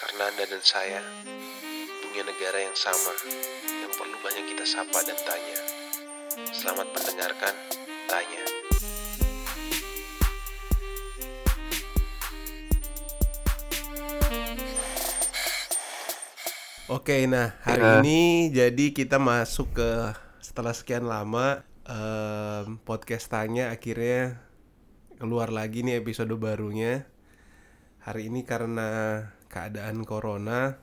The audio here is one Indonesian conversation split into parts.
Karena Anda dan saya punya negara yang sama yang perlu banyak kita sapa dan tanya. Selamat mendengarkan Tanya. Oke, nah hari Nah. ini jadi kita masuk ke setelah sekian lama em, podcast tanya akhirnya keluar lagi nih episode barunya. Hari ini karena keadaan corona,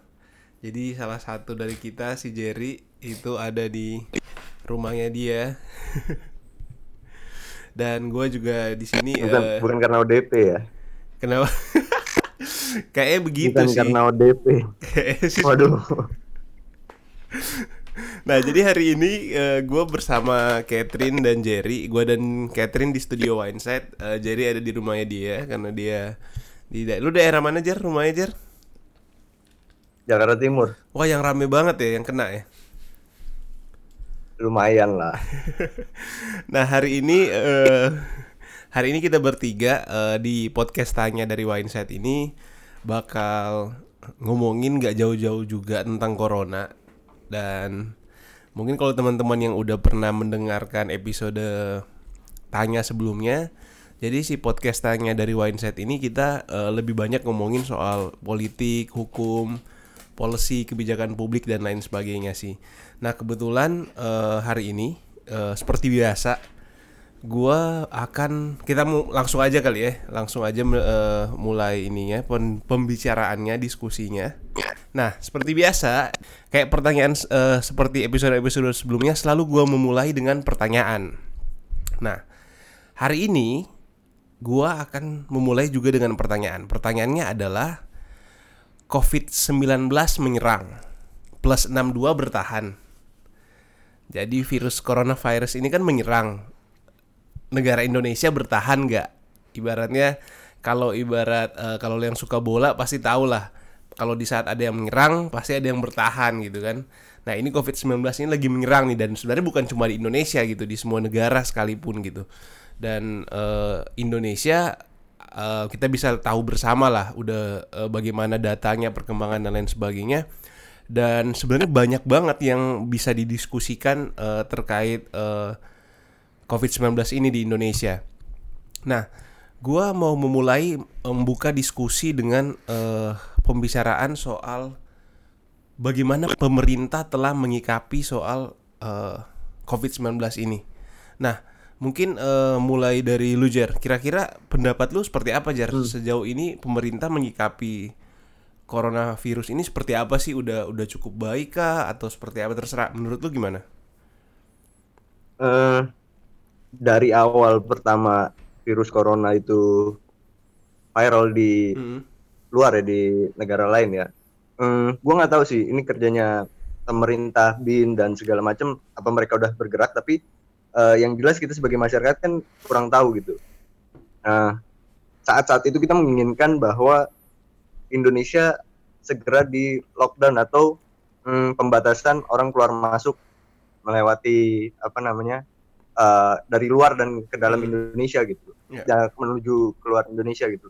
jadi salah satu dari kita si Jerry itu ada di rumahnya dia. Dan gue juga di sini Bukan, eh, bukan karena ODP ya. kenapa? Kayaknya begitu bukan sih. karena ODP. Sih Waduh. Nah jadi hari ini gue bersama Catherine dan Jerry Gue dan Catherine di studio Wineside Eh, Jerry ada di rumahnya dia Karena dia di da- Lu daerah mana Jer? Rumahnya Jer? Jakarta Timur. Wah yang rame banget ya yang kena ya Lumayan lah. Nah hari ini eh, Hari ini kita bertiga eh, Di podcast tanya dari Wineside ini Bakal ngomongin gak jauh-jauh juga tentang Corona Dan mungkin kalau teman-teman yang udah pernah mendengarkan episode tanya sebelumnya jadi si podcast tanya dari Wineside ini kita eh, lebih banyak ngomongin soal politik, hukum, policy, kebijakan publik dan lain sebagainya sih. Nah kebetulan eh, hari ini eh, seperti biasa, gua akan kita mau langsung aja kali ya, langsung aja eh, mulai ininya pem- pembicaraannya, diskusinya. Nah seperti biasa, kayak pertanyaan eh, seperti episode-episode sebelumnya selalu gua memulai dengan pertanyaan. Nah hari ini gua akan memulai juga dengan pertanyaan. Pertanyaannya adalah COVID-19 menyerang plus 62 bertahan. Jadi virus coronavirus ini kan menyerang negara Indonesia bertahan nggak? Ibaratnya kalau ibarat eh, kalau yang suka bola pasti tahu lah. Kalau di saat ada yang menyerang pasti ada yang bertahan gitu kan. Nah ini COVID-19 ini lagi menyerang nih dan sebenarnya bukan cuma di Indonesia gitu di semua negara sekalipun gitu. Dan eh, Indonesia eh, kita bisa tahu bersama lah udah eh, bagaimana datanya perkembangan dan lain sebagainya dan sebenarnya banyak banget yang bisa didiskusikan eh, terkait eh, COVID-19 ini di Indonesia. Nah, gua mau memulai membuka diskusi dengan eh, pembicaraan soal bagaimana pemerintah telah menyikapi soal eh, COVID-19 ini. Nah, mungkin eh, mulai dari lu Jer, kira-kira pendapat lu seperti apa Jer sejauh ini pemerintah menyikapi coronavirus ini seperti apa sih? Udah udah cukup baik kah atau seperti apa terserah menurut lu gimana? Eh, dari awal pertama virus corona itu viral di Hmm. luar ya di negara lain ya. Hmm, gua nggak tahu sih ini kerjanya pemerintah, BIN dan segala macam apa mereka udah bergerak tapi eh, yang jelas kita sebagai masyarakat kan kurang tahu gitu. Nah, saat-saat itu kita menginginkan bahwa Indonesia segera di lockdown atau hmm, pembatasan orang keluar masuk melewati apa namanya eh, dari luar dan ke dalam. Indonesia gitu, Ya. ya menuju keluar Indonesia gitu.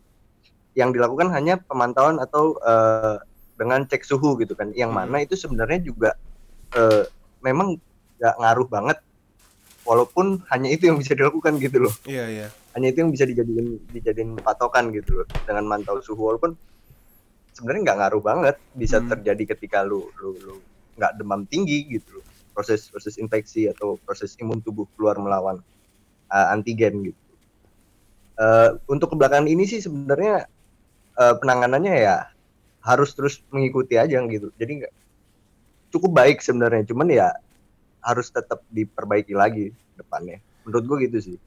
Yang dilakukan hanya pemantauan atau eh, dengan cek suhu gitu kan, yang Hmm. mana itu sebenarnya juga eh, memang nggak ngaruh banget, walaupun hanya itu yang bisa dilakukan gitu loh. Iya, iya. hanya itu yang bisa dijadiin dijadiin patokan gitu loh dengan mantau suhu. Walaupun sebenarnya nggak ngaruh banget bisa Hmm. terjadi ketika lu lu lu nggak demam tinggi gitu loh. Proses proses infeksi atau proses imun tubuh keluar melawan uh, antigen gitu. Uh, untuk kebelakangan ini sih sebenarnya uh, penanganannya ya harus terus mengikuti aja gitu. Jadi nggak cukup baik sebenarnya. Cuman ya harus tetap diperbaiki lagi depannya menurut gue gitu sih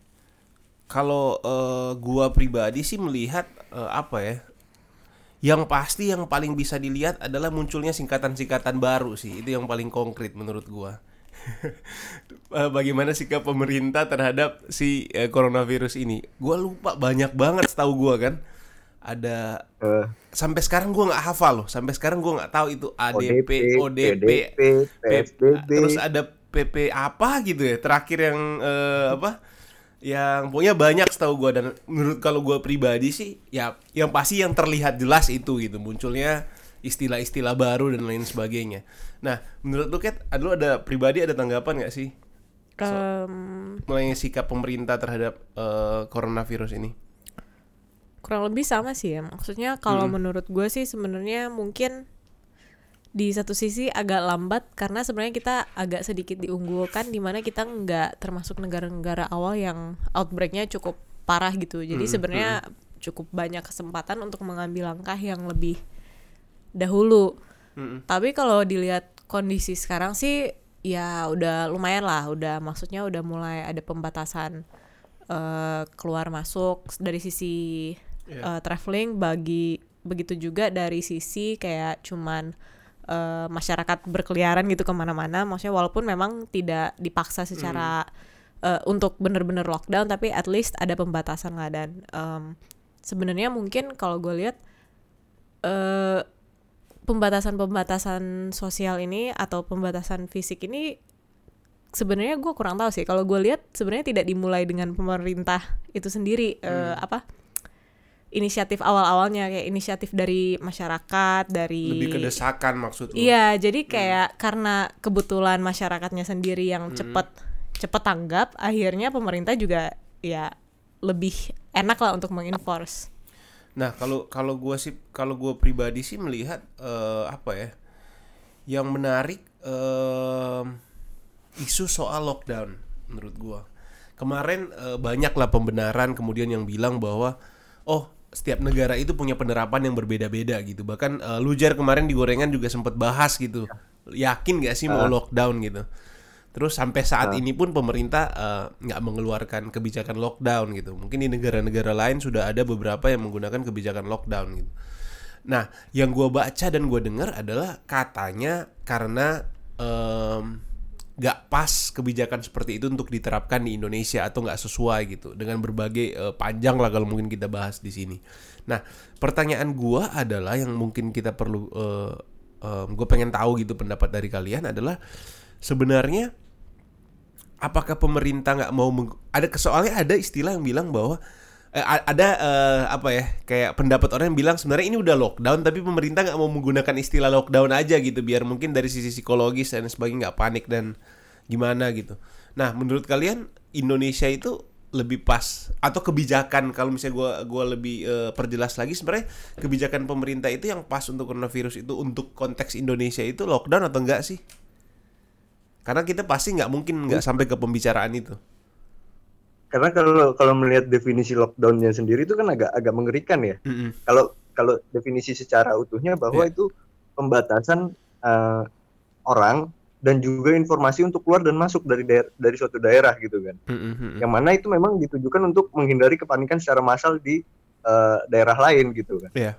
Kalau eh, gua pribadi sih melihat eh, apa ya? Yang pasti yang paling bisa dilihat adalah munculnya singkatan-singkatan baru sih. Itu yang paling konkret menurut gua. Eh, Bagaimana sikap pemerintah terhadap si eh, coronavirus ini? Gua lupa banyak banget setahu gua kan. Ada Eh, sampai sekarang gua nggak hafal loh. Sampai sekarang gua nggak tahu itu ADP, ODP, PDP, PSBB. terus ada PP apa gitu ya terakhir yang eh, apa yang pokoknya banyak setahu gua dan menurut kalau gua pribadi sih ya yang pasti yang terlihat jelas itu gitu munculnya istilah-istilah baru dan lain sebagainya. Nah, menurut lu Kat, lu ada pribadi ada tanggapan nggak sih Em, mengenai sikap pemerintah terhadap eh, coronavirus ini? kurang lebih sama sih ya maksudnya kalau menurut gue sih sebenarnya mungkin di satu sisi agak lambat karena sebenarnya kita agak sedikit diunggulkan di mana kita nggak termasuk negara-negara awal yang outbreaknya cukup parah gitu jadi sebenarnya cukup banyak kesempatan untuk mengambil langkah yang lebih dahulu Mm-mm. tapi kalau dilihat kondisi sekarang sih ya udah lumayan lah udah maksudnya udah mulai ada pembatasan eh, keluar masuk dari sisi Iya. eh, traveling bagi begitu juga dari sisi kayak cuman eh, masyarakat berkeliaran gitu ke mana-mana. Maksudnya walaupun memang tidak dipaksa secara eh, untuk bener-bener lockdown tapi at least ada pembatasan lah. Dan em, sebenarnya mungkin kalau gue lihat eh pembatasan-pembatasan sosial ini atau pembatasan fisik ini sebenarnya gue kurang tahu sih. Kalau gue lihat sebenarnya tidak dimulai dengan pemerintah itu sendiri eh, apa inisiatif awal-awalnya kayak inisiatif dari masyarakat dari Lebih ke desakan maksud lu? Iya, jadi kayak karena kebetulan masyarakatnya sendiri yang cepet cepet tanggap, akhirnya pemerintah juga ya lebih enak lah untuk mengenforce. Nah kalau kalau gue sih kalau gue pribadi sih melihat eh, apa ya yang menarik em, isu soal lockdown menurut gue kemarin eh, banyak lah pembenaran kemudian yang bilang bahwa oh setiap negara itu punya penerapan yang berbeda-beda gitu. Bahkan eh, Lujar kemarin di gorengan juga sempat bahas gitu. Yakin gak sih mau lockdown gitu? Terus sampai saat ini pun pemerintah eh, nggak mengeluarkan kebijakan lockdown gitu. Mungkin di negara-negara lain sudah ada beberapa yang menggunakan kebijakan lockdown gitu. Nah, yang gua baca dan gua dengar adalah katanya karena em, nggak pas kebijakan seperti itu untuk diterapkan di Indonesia atau nggak sesuai gitu dengan berbagai eh, panjang lah kalau mungkin kita bahas di sini. Nah, pertanyaan gua adalah yang mungkin kita perlu gue pengen tahu gitu pendapat dari kalian adalah sebenarnya apakah pemerintah nggak mau meng- ada soalnya ada istilah yang bilang bahwa eh, ada eh, apa ya kayak pendapat orang yang bilang sebenarnya ini udah lockdown tapi pemerintah nggak mau menggunakan istilah lockdown aja gitu biar mungkin dari sisi psikologis dan sebagainya nggak panik dan gimana gitu. Nah menurut kalian Indonesia itu lebih pas atau kebijakan kalau misalnya gua gua lebih eh, perjelas lagi sebenarnya kebijakan pemerintah itu yang pas untuk coronavirus itu untuk konteks Indonesia itu lockdown atau enggak sih? Karena kita pasti nggak mungkin nggak sampai ke pembicaraan itu. Karena kalau kalau melihat definisi lockdownnya sendiri itu kan agak agak mengerikan ya. Mm-mm. Kalau kalau definisi secara utuhnya bahwa Iya. itu pembatasan eh, orang dan juga informasi untuk keluar dan masuk dari daer- dari suatu daerah gitu kan. Mm-mm, mm-mm. Yang mana itu memang ditujukan untuk menghindari kepanikan secara massal di eh, daerah lain gitu kan. Iya.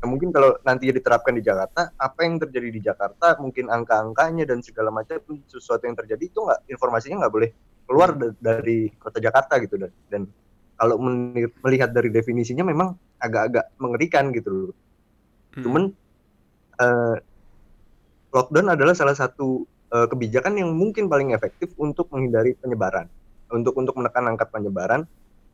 Nah, mungkin kalau nanti diterapkan di Jakarta, apa yang terjadi di Jakarta, mungkin angka-angkanya dan segala macam sesuatu yang terjadi itu nggak informasinya nggak boleh keluar da- dari kota Jakarta gitu dan, dan kalau melihat dari definisinya memang agak-agak mengerikan gitu loh. Mm. Cuman eh, lockdown adalah salah satu eh, kebijakan yang mungkin paling efektif untuk menghindari penyebaran, untuk untuk menekan angka penyebaran,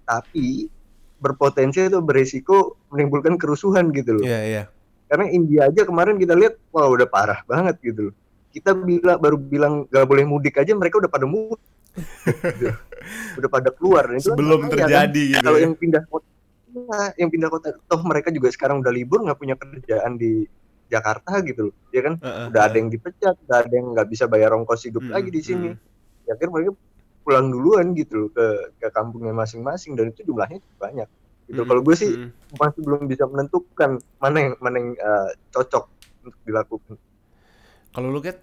tapi berpotensi itu berisiko menimbulkan kerusuhan gitu loh. Iya iya. Karena India aja kemarin kita lihat, wah udah parah banget gitu loh. Kita bila baru bilang gak boleh mudik aja, mereka udah pada mudik, Gitu. udah pada keluar. Itu kan Sebelum bahaya, kan? terjadi gitu. Kalau ya. yang pindah kota, Nah, yang pindah kota, toh mereka juga sekarang udah libur, nggak punya kerjaan di Jakarta gitu loh, ya kan? Heeh, Udah ada yang dipecat, udah ada yang nggak bisa bayar ongkos hidup Mm, lagi di sini. mm. Ya akhirnya mereka pulang duluan gitu loh ke ke kampungnya masing-masing dan itu jumlahnya cukup banyak. Gitu. Mm, Kalau gue sih mm. masih belum bisa menentukan mana yang mana yang eh, cocok untuk dilakukan. Kalau lu punya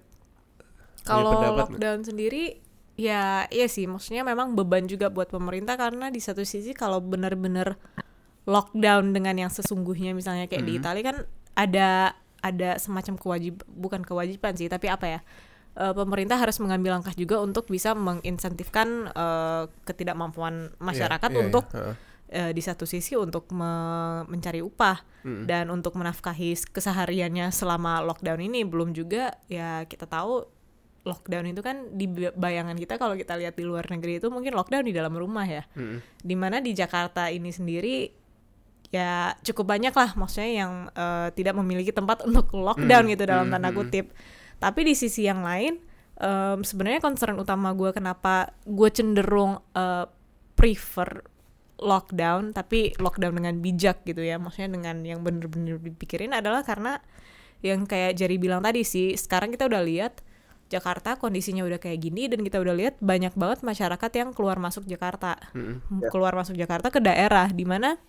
Kalau lockdown sendiri ya iya sih maksudnya memang beban juga buat pemerintah karena di satu sisi kalau benar-benar lockdown dengan yang sesungguhnya misalnya kayak di Mhm. Italia kan ada ada semacam kewajib bukan kewajiban sih tapi apa ya eh, pemerintah harus mengambil langkah juga untuk bisa menginsentifkan eh, ketidakmampuan masyarakat Iya, iya, untuk iya. Heeh. eh, di satu sisi untuk me- mencari upah Mm. dan untuk menafkahi kesehariannya selama lockdown ini belum juga ya kita tahu lockdown itu kan di ba- bayangan kita kalau kita lihat di luar negeri itu mungkin lockdown di dalam rumah ya Mm-mm. di mana di Jakarta ini sendiri ya cukup banyak lah maksudnya yang eh, tidak memiliki tempat untuk lockdown gitu dalam tanda kutip. Tapi di sisi yang lain em, sebenarnya concern utama gue kenapa gue cenderung eh, prefer lockdown tapi lockdown dengan bijak gitu ya maksudnya dengan yang bener-bener dipikirin adalah karena yang kayak Jerry bilang tadi sih sekarang kita udah lihat Jakarta kondisinya udah kayak gini dan kita udah lihat banyak banget masyarakat yang keluar masuk Jakarta. Keluar masuk Jakarta ke daerah di mana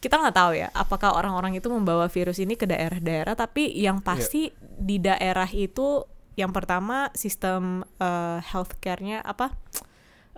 kita nggak tahu ya apakah orang-orang itu membawa virus ini ke daerah-daerah tapi yang pasti di daerah itu yang pertama sistem eh, healthcare-nya apa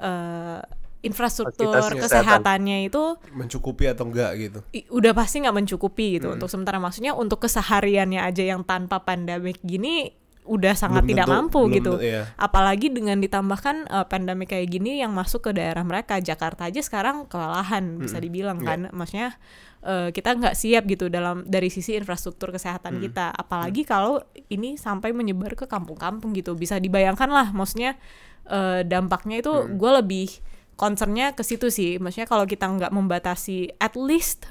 eh, infrastruktur kesehatan. kesehatannya itu mencukupi atau enggak gitu? I- udah pasti nggak mencukupi gitu. Untuk sementara maksudnya untuk kesehariannya aja yang tanpa pandemik gini udah sangat Belum tidak tentu- mampu belum gitu. tentu, iya. apalagi dengan ditambahkan eh, pandemik kayak gini yang masuk ke daerah mereka Jakarta aja sekarang kewalahan bisa dibilang kan. Maksudnya eh, kita nggak siap gitu dalam dari sisi infrastruktur kesehatan kita. Apalagi kalau ini sampai menyebar ke kampung-kampung gitu. Bisa dibayangkan lah maksudnya eh, dampaknya itu gue lebih concernnya ke situ sih. Maksudnya kalau kita nggak membatasi at least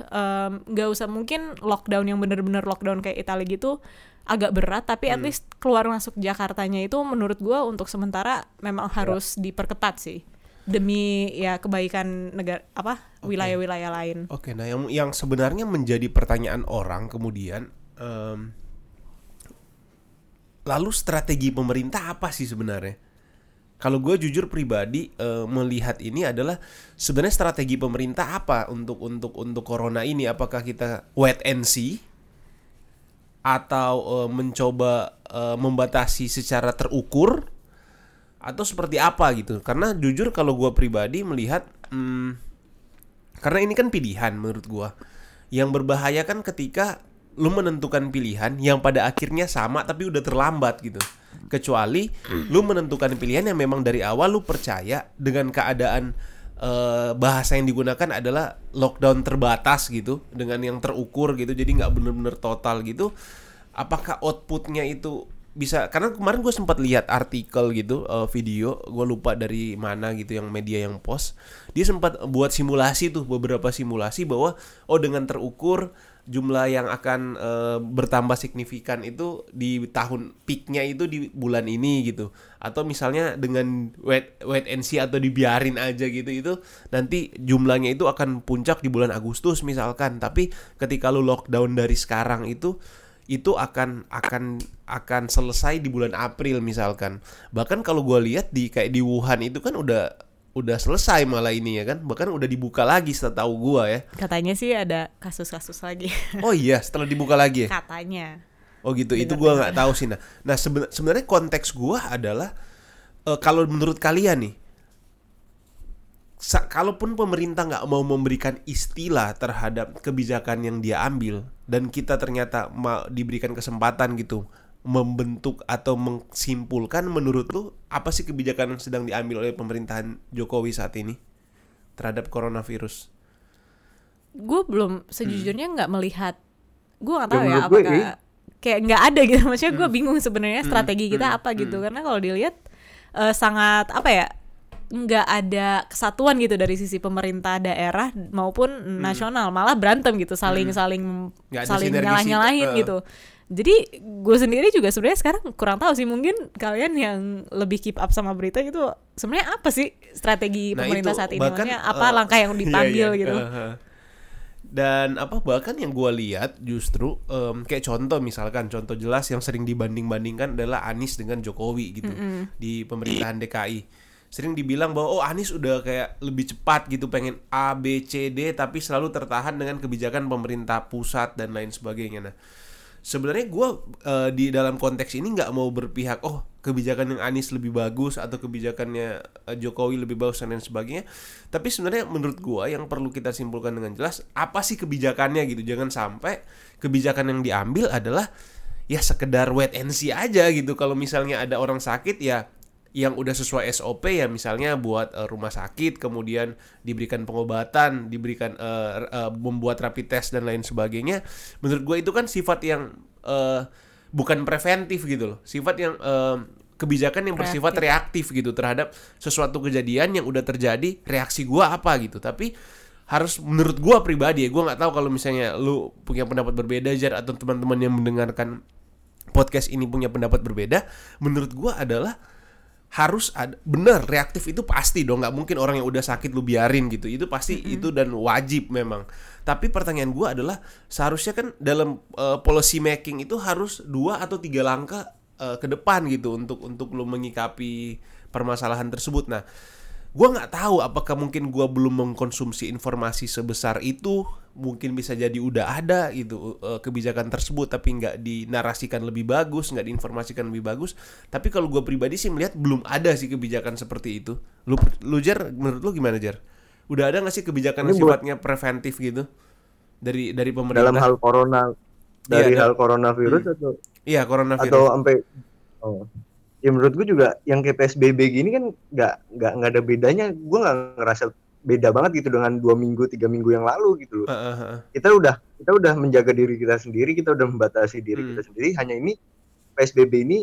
nggak usah mungkin lockdown yang bener-bener lockdown kayak Italia gitu agak berat tapi at least keluar masuk Jakartanya itu menurut gua untuk sementara memang harus diperketat sih. Demi ya kebaikan negara apa wilayah-wilayah lain. Oke, nah yang yang sebenarnya menjadi pertanyaan orang kemudian em, lalu strategi pemerintah apa sih sebenarnya? Kalau gue jujur pribadi eh, melihat ini adalah sebenarnya strategi pemerintah apa untuk untuk untuk corona ini? Apakah kita wait and see atau eh, mencoba eh, membatasi secara terukur atau seperti apa gitu? Karena jujur kalau gue pribadi melihat hmm, karena ini kan pilihan menurut gua. Yang berbahaya kan ketika lu menentukan pilihan yang pada akhirnya sama tapi udah terlambat gitu. Kecuali lu menentukan pilihan yang memang dari awal lu percaya dengan keadaan eh, bahasa yang digunakan adalah lockdown terbatas gitu dengan yang terukur gitu jadi nggak bener-bener total gitu apakah outputnya itu bisa karena kemarin gue sempat lihat artikel gitu eh, video gue lupa dari mana gitu yang media yang post dia sempat buat simulasi tuh beberapa simulasi bahwa oh dengan terukur jumlah yang akan eh, bertambah signifikan itu di tahun peaknya itu di bulan ini gitu. Atau misalnya dengan wait wait and see atau dibiarin aja gitu itu nanti jumlahnya itu akan puncak di bulan Agustus misalkan. Tapi ketika lu lockdown dari sekarang itu itu akan akan akan selesai di bulan April misalkan. Bahkan kalau gue lihat di kayak di Wuhan itu kan udah udah selesai malah ini ya kan? Bahkan udah dibuka lagi setahu gue ya. Katanya sih ada kasus-kasus lagi. Oh iya setelah dibuka lagi ya? Katanya. Oh gitu itu gue nggak tahu sih nah. Nah seben- sebenarnya konteks gue adalah eh, kalau menurut kalian nih kalaupun pemerintah nggak mau memberikan istilah terhadap kebijakan yang dia ambil dan kita ternyata mau diberikan kesempatan gitu membentuk atau mensimpulkan menurut lu apa sih kebijakan yang sedang diambil oleh pemerintahan Jokowi saat ini terhadap coronavirus? gue belum sejujurnya nggak melihat. Gue nggak tahu Ya, ya menurut gue apakah ini- kayak nggak ada gitu. Maksudnya gue bingung sebenarnya strategi kita apa gitu. Karena kalau dilihat eh, sangat apa ya nggak ada kesatuan gitu dari sisi pemerintah daerah maupun nasional. Malah berantem gitu saling saling ada saling sinergisi, nyalah nyalahin eh. gitu jadi gue sendiri juga sebenarnya sekarang kurang tahu sih mungkin kalian yang lebih keep up sama berita gitu sebenarnya apa sih strategi Nah, pemerintah itu saat ini bahkan, maksudnya apa eh, langkah yang iya, dipanggil iya, gitu eh. Dan apa bahkan yang gue lihat justru em, kayak contoh misalkan contoh jelas yang sering dibanding-bandingkan adalah Anies dengan Jokowi gitu di pemerintahan DKI. Sering dibilang bahwa oh Anies udah kayak lebih cepat gitu pengen A B C D tapi selalu tertahan dengan kebijakan pemerintah pusat dan lain sebagainya. Nah, sebenarnya gue di dalam konteks ini nggak mau berpihak oh kebijakan yang Anies lebih bagus atau kebijakannya eh, Jokowi lebih bagus dan lain sebagainya. Tapi sebenarnya menurut gue yang perlu kita simpulkan dengan jelas apa sih kebijakannya gitu? Jangan sampai kebijakan yang diambil adalah ya sekedar wait and see aja gitu. Kalau misalnya ada orang sakit ya yang udah sesuai SOP ya misalnya buat eh, rumah sakit kemudian diberikan pengobatan diberikan eh, eh, membuat rapid test dan lain sebagainya menurut gue itu kan sifat yang eh, bukan preventif gitu loh. Sifat yang eh, kebijakan yang bersifat reaktif gitu terhadap sesuatu kejadian yang udah terjadi reaksi gua apa gitu. Tapi harus menurut gua pribadi ya gua nggak tahu kalau misalnya lu punya pendapat berbeda Jar atau teman-teman yang mendengarkan podcast ini punya pendapat berbeda menurut gua adalah harus ada bener reaktif itu pasti dong nggak mungkin orang yang udah sakit lu biarin gitu. Itu pasti itu dan wajib memang. Tapi pertanyaan gua adalah seharusnya kan dalam uh, policy making itu harus dua atau tiga langkah uh, ke depan gitu untuk untuk lu menyikapi permasalahan tersebut. Nah gua nggak tahu apakah mungkin gua belum mengkonsumsi informasi sebesar itu mungkin bisa jadi udah ada gitu uh, kebijakan tersebut tapi nggak dinarasikan lebih bagus nggak diinformasikan lebih bagus. Tapi kalau gua pribadi sih melihat belum ada sih kebijakan seperti itu. Lu lu Jar menurut lu gimana Jar udah ada nggak sih kebijakan yang Ini sifatnya preventif gitu? Dari dari pemerintah? Dalam hal corona dari Iya, hal coronavirus atau iya coronavirus. atau sampai oh. Ya menurut gue juga yang kayak PSBB gini kan nggak nggak nggak ada bedanya gue nggak ngerasa beda banget gitu dengan dua minggu tiga minggu yang lalu gitu loh Heeh, heeh. kita udah kita udah menjaga diri kita sendiri kita udah membatasi diri Hmm. kita sendiri hanya ini PSBB ini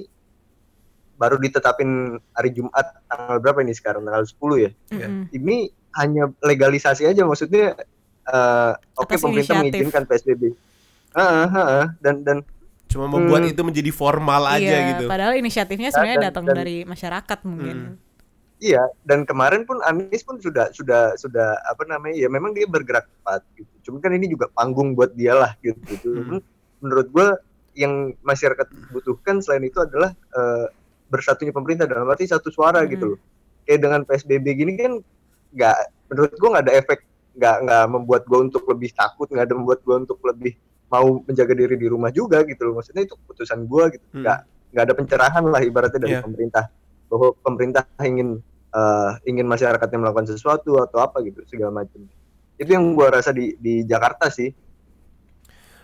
baru ditetapin hari Jumat tanggal berapa ini sekarang tanggal 10 ya Iya. Mm-mm. ini hanya legalisasi aja maksudnya eh, oke Atas pemerintah inisiatif. mengizinkan PSBB Heeh, heeh. dan dan cuma membuat Hmm. itu menjadi formal aja iya, gitu padahal inisiatifnya sebenarnya Dan- datang dan- dari masyarakat mungkin. Hmm. Iya, dan kemarin pun Anies pun sudah sudah sudah apa namanya ya memang dia bergerak cepat gitu. Cuma kan ini juga panggung buat dia lah gitu. Cuman menurut gua yang masyarakat butuhkan selain itu adalah eh, bersatunya pemerintah dalam arti satu suara Hmm. gitu loh. Kayak dengan PSBB gini kan nggak menurut gua nggak ada efek nggak nggak membuat gua untuk lebih takut nggak ada membuat gua untuk lebih mau menjaga diri di rumah juga gitu loh. Maksudnya itu keputusan gua gitu. Hmm. Nggak nggak ada pencerahan lah ibaratnya dari Iya. pemerintah bahwa pemerintah ingin eh, ingin masyarakatnya melakukan sesuatu atau apa gitu segala macam itu yang gua rasa di di Jakarta sih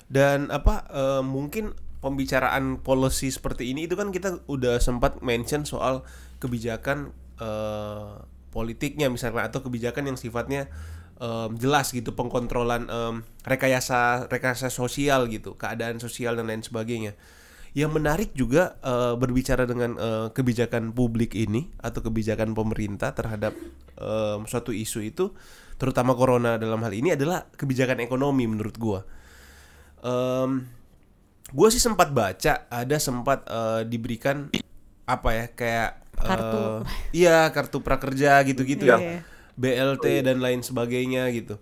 Dan apa eh, mungkin pembicaraan policy seperti ini itu kan kita udah sempat mention soal kebijakan eh, politiknya misalnya atau kebijakan yang sifatnya em, jelas gitu pengkontrolan em, rekayasa rekayasa sosial gitu keadaan sosial dan lain sebagainya. Yang menarik juga eh, berbicara dengan eh, kebijakan publik ini atau kebijakan pemerintah terhadap em, suatu isu itu terutama corona dalam hal ini adalah kebijakan ekonomi menurut gua. Em, gue sih sempat baca ada sempat eh, diberikan apa ya kayak Kartu. iya kartu prakerja gitu-gitu Iya, ya iya. BLT dan lain sebagainya gitu.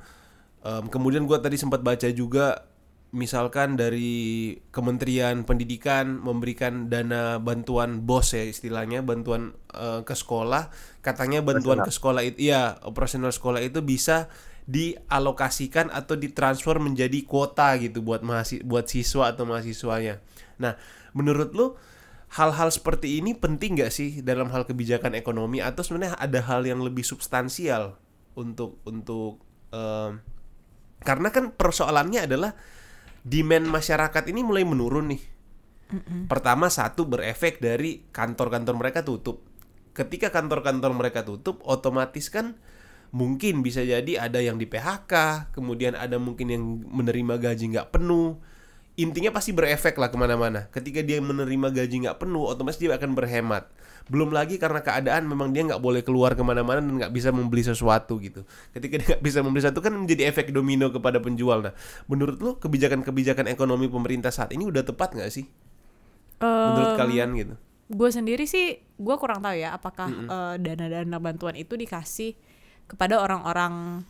Em, kemudian gua tadi sempat baca juga misalkan dari Kementerian Pendidikan memberikan dana bantuan BOS ya istilahnya bantuan eh, ke sekolah katanya bantuan ke sekolah itu iya operasional sekolah itu bisa dialokasikan atau ditransfer menjadi kuota gitu buat mahasiswa buat siswa atau mahasiswanya. Nah, menurut lu hal-hal seperti ini penting nggak sih dalam hal kebijakan ekonomi atau sebenarnya ada hal yang lebih substansial untuk untuk em, karena kan persoalannya adalah demand masyarakat ini mulai menurun nih. Pertama satu berefek dari kantor-kantor mereka tutup. Ketika kantor-kantor mereka tutup, otomatis kan mungkin bisa jadi ada yang di PHK, kemudian ada mungkin yang menerima gaji nggak penuh. Intinya pasti berefek lah ke mana-mana. Ketika dia menerima gaji nggak penuh, otomatis dia akan berhemat. Belum lagi karena keadaan memang dia nggak boleh keluar ke mana-mana dan nggak bisa membeli sesuatu gitu. Ketika dia nggak bisa membeli sesuatu kan menjadi efek domino kepada penjual. Nah, menurut lo kebijakan-kebijakan ekonomi pemerintah saat ini udah tepat nggak sih? Menurut Em, kalian gitu? gue sendiri sih gue kurang tahu ya apakah eh, dana-dana bantuan itu dikasih kepada orang-orang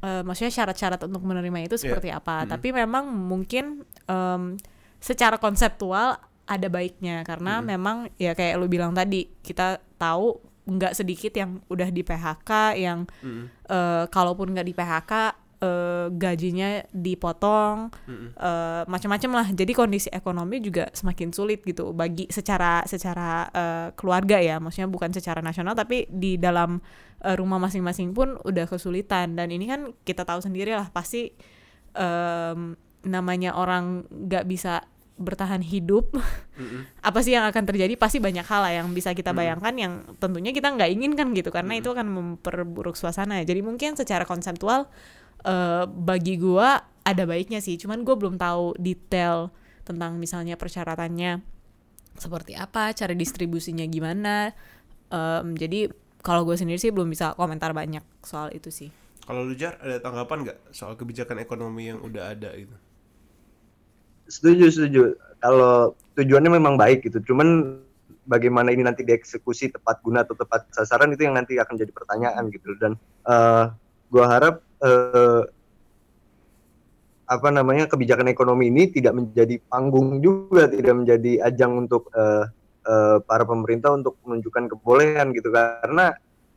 eh, maksudnya syarat-syarat untuk menerima itu seperti apa. Tapi memang mungkin em, secara konseptual ada baiknya. Karena memang ya kayak lu bilang tadi kita tahu nggak sedikit yang udah di PHK yang eh, kalaupun nggak di PHK eh, gajinya dipotong eh, macam-macam lah. Jadi kondisi ekonomi juga semakin sulit gitu bagi secara secara eh, keluarga ya. Maksudnya bukan secara nasional tapi di dalam eh, rumah masing-masing pun udah kesulitan. Dan ini kan kita tahu sendiri lah pasti em, namanya orang nggak bisa bertahan hidup. Apa sih yang akan terjadi? Pasti banyak hal lah yang bisa kita bayangkan yang tentunya kita nggak inginkan gitu. Karena itu akan memperburuk suasana. Jadi mungkin secara konseptual eh, bagi gua ada baiknya sih. Cuman gue belum tahu detail tentang misalnya persyaratannya seperti apa cara distribusinya gimana. Em, jadi kalau gue sendiri sih belum bisa komentar banyak soal itu sih. Kalau lu Jar ada tanggapan nggak soal kebijakan ekonomi yang udah ada itu? setuju setuju. Kalau tujuannya memang baik gitu. Cuman bagaimana ini nanti dieksekusi tepat guna atau tepat sasaran itu yang nanti akan jadi pertanyaan gitu. Dan uh, gua harap uh, apa namanya kebijakan ekonomi ini tidak menjadi panggung juga tidak menjadi ajang untuk uh, uh, para pemerintah untuk menunjukkan kebolehan gitu. Karena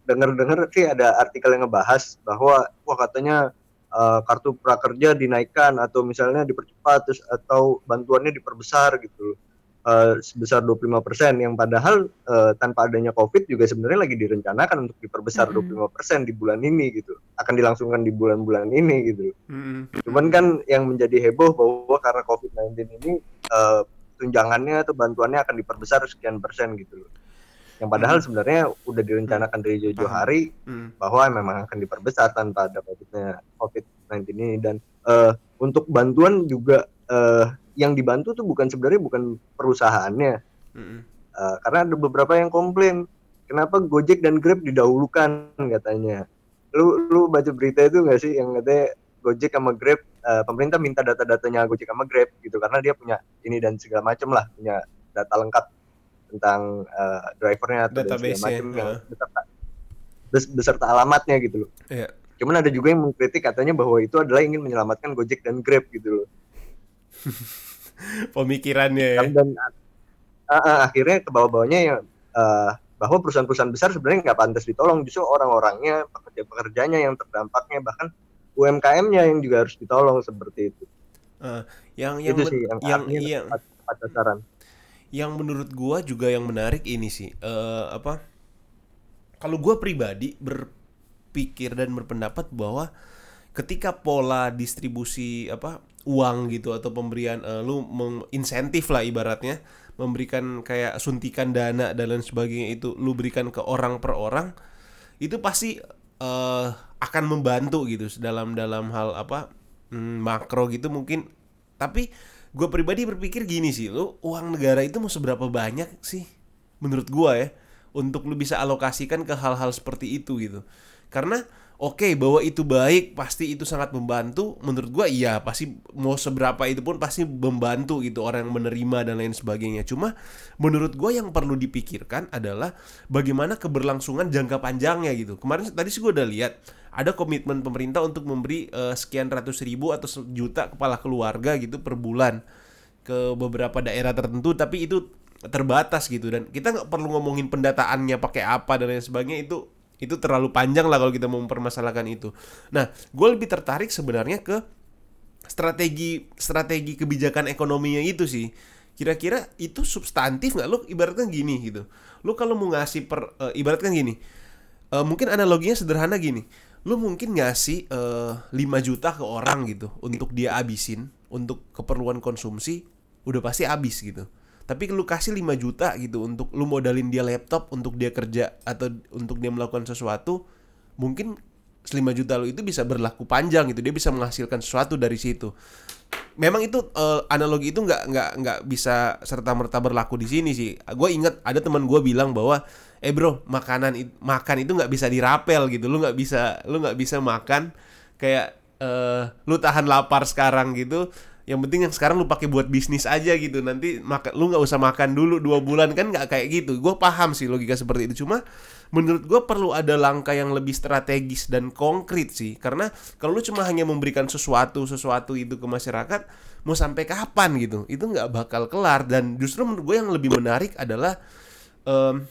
dengar-dengar sih ada artikel yang ngebahas bahwa wah katanya uh, kartu prakerja dinaikkan atau misalnya dipercepat terus atau bantuannya diperbesar gitu uh, sebesar 25% yang padahal uh, tanpa adanya Covid juga sebenarnya lagi direncanakan untuk diperbesar mm -hmm. 25% di bulan ini gitu. Akan dilangsungkan di bulan-bulan ini gitu. Mm -hmm. Cuman kan yang menjadi heboh bahwa karena Covid-19 ini uh, tunjangannya atau bantuannya akan diperbesar sekian persen gitu loh. Yang padahal hmm. sebenarnya udah direncanakan dari jauh-jauh hari hmm. bahwa memang akan diperbesar tanpa ada COVID-19 ini dan uh, untuk bantuan juga uh, yang dibantu tuh bukan sebenarnya bukan perusahaannya mm-hmm. uh, karena ada beberapa yang komplain kenapa Gojek dan Grab didahulukan katanya lu lu baca berita itu nggak sih yang katanya Gojek sama Grab uh, pemerintah minta data-datanya Gojek sama Grab gitu karena dia punya ini dan segala macam lah punya data lengkap tentang uh, drivernya atau segala macam uh. beserta beserta alamatnya gitu loh. Yeah. Cuman ada juga yang mengkritik katanya bahwa itu adalah ingin menyelamatkan Gojek dan Grab gitu loh. pemikirannya ya. Dan uh, uh, akhirnya ke bawah-bawahnya ya uh, bahwa perusahaan-perusahaan besar sebenarnya nggak pantas ditolong, justru orang-orangnya, pekerja-pekerjanya yang terdampaknya bahkan UMKM-nya yang juga harus ditolong seperti itu. Uh, yang yang itu sih yang yang, yang pada saran. Yang menurut gua juga yang menarik ini sih uh, apa? Kalau gua pribadi berpikir dan berpendapat bahwa ketika pola distribusi apa uang gitu atau pemberian uh, lu insentif lah ibaratnya memberikan kayak suntikan dana dan lain sebagainya itu lu berikan ke orang per orang itu pasti uh, akan membantu gitu dalam dalam hal apa hmm, makro gitu mungkin. Tapi gue pribadi berpikir gini sih lu uang negara itu mau seberapa banyak sih menurut gue ya untuk lu bisa alokasikan ke hal-hal seperti itu gitu. Karena oke okay, bahwa itu baik pasti itu sangat membantu. Menurut gua iya pasti mau seberapa itu pun pasti membantu gitu orang yang menerima dan lain sebagainya. Cuma menurut gua yang perlu dipikirkan adalah bagaimana keberlangsungan jangka panjangnya gitu. Kemarin tadi sih gua udah lihat ada komitmen pemerintah untuk memberi uh, sekian ratus ribu atau sejuta kepala keluarga gitu per bulan ke beberapa daerah tertentu tapi itu terbatas gitu. Dan kita nggak perlu ngomongin pendataannya pakai apa dan lain sebagainya itu itu terlalu panjang lah kalau kita mau mempermasalahkan itu. Nah, gue lebih tertarik sebenarnya ke strategi strategi kebijakan ekonominya itu sih. Kira-kira itu substantif nggak? Lo ibaratkan gini gitu. Lo kalau mau ngasih per uh, ibaratkan gini. Uh, mungkin analoginya sederhana gini. Lo mungkin ngasih uh, eh, 5 juta ke orang gitu untuk dia abisin untuk keperluan konsumsi udah pasti habis gitu tapi lu kasih 5 juta gitu untuk lu modalin dia laptop untuk dia kerja atau untuk dia melakukan sesuatu mungkin 5 juta lu itu bisa berlaku panjang gitu. Dia bisa menghasilkan sesuatu dari situ. Memang itu uh, analogi itu nggak nggak nggak bisa serta merta berlaku di sini sih. Gue inget ada teman gue bilang bahwa eh bro makanan makan itu nggak bisa dirapel gitu. Lu nggak bisa lu nggak bisa makan kayak uh, lu tahan lapar sekarang gitu yang penting yang sekarang lu pakai buat bisnis aja gitu. Nanti makan lu nggak usah makan dulu dua bulan kan nggak kayak gitu. Gue paham sih logika seperti itu. Cuma menurut gue perlu ada langkah yang lebih strategis dan konkret sih. Karena kalau lu cuma hanya memberikan sesuatu sesuatu itu ke masyarakat mau sampai kapan gitu? Itu nggak bakal kelar. Dan justru menurut gue yang lebih menarik adalah um,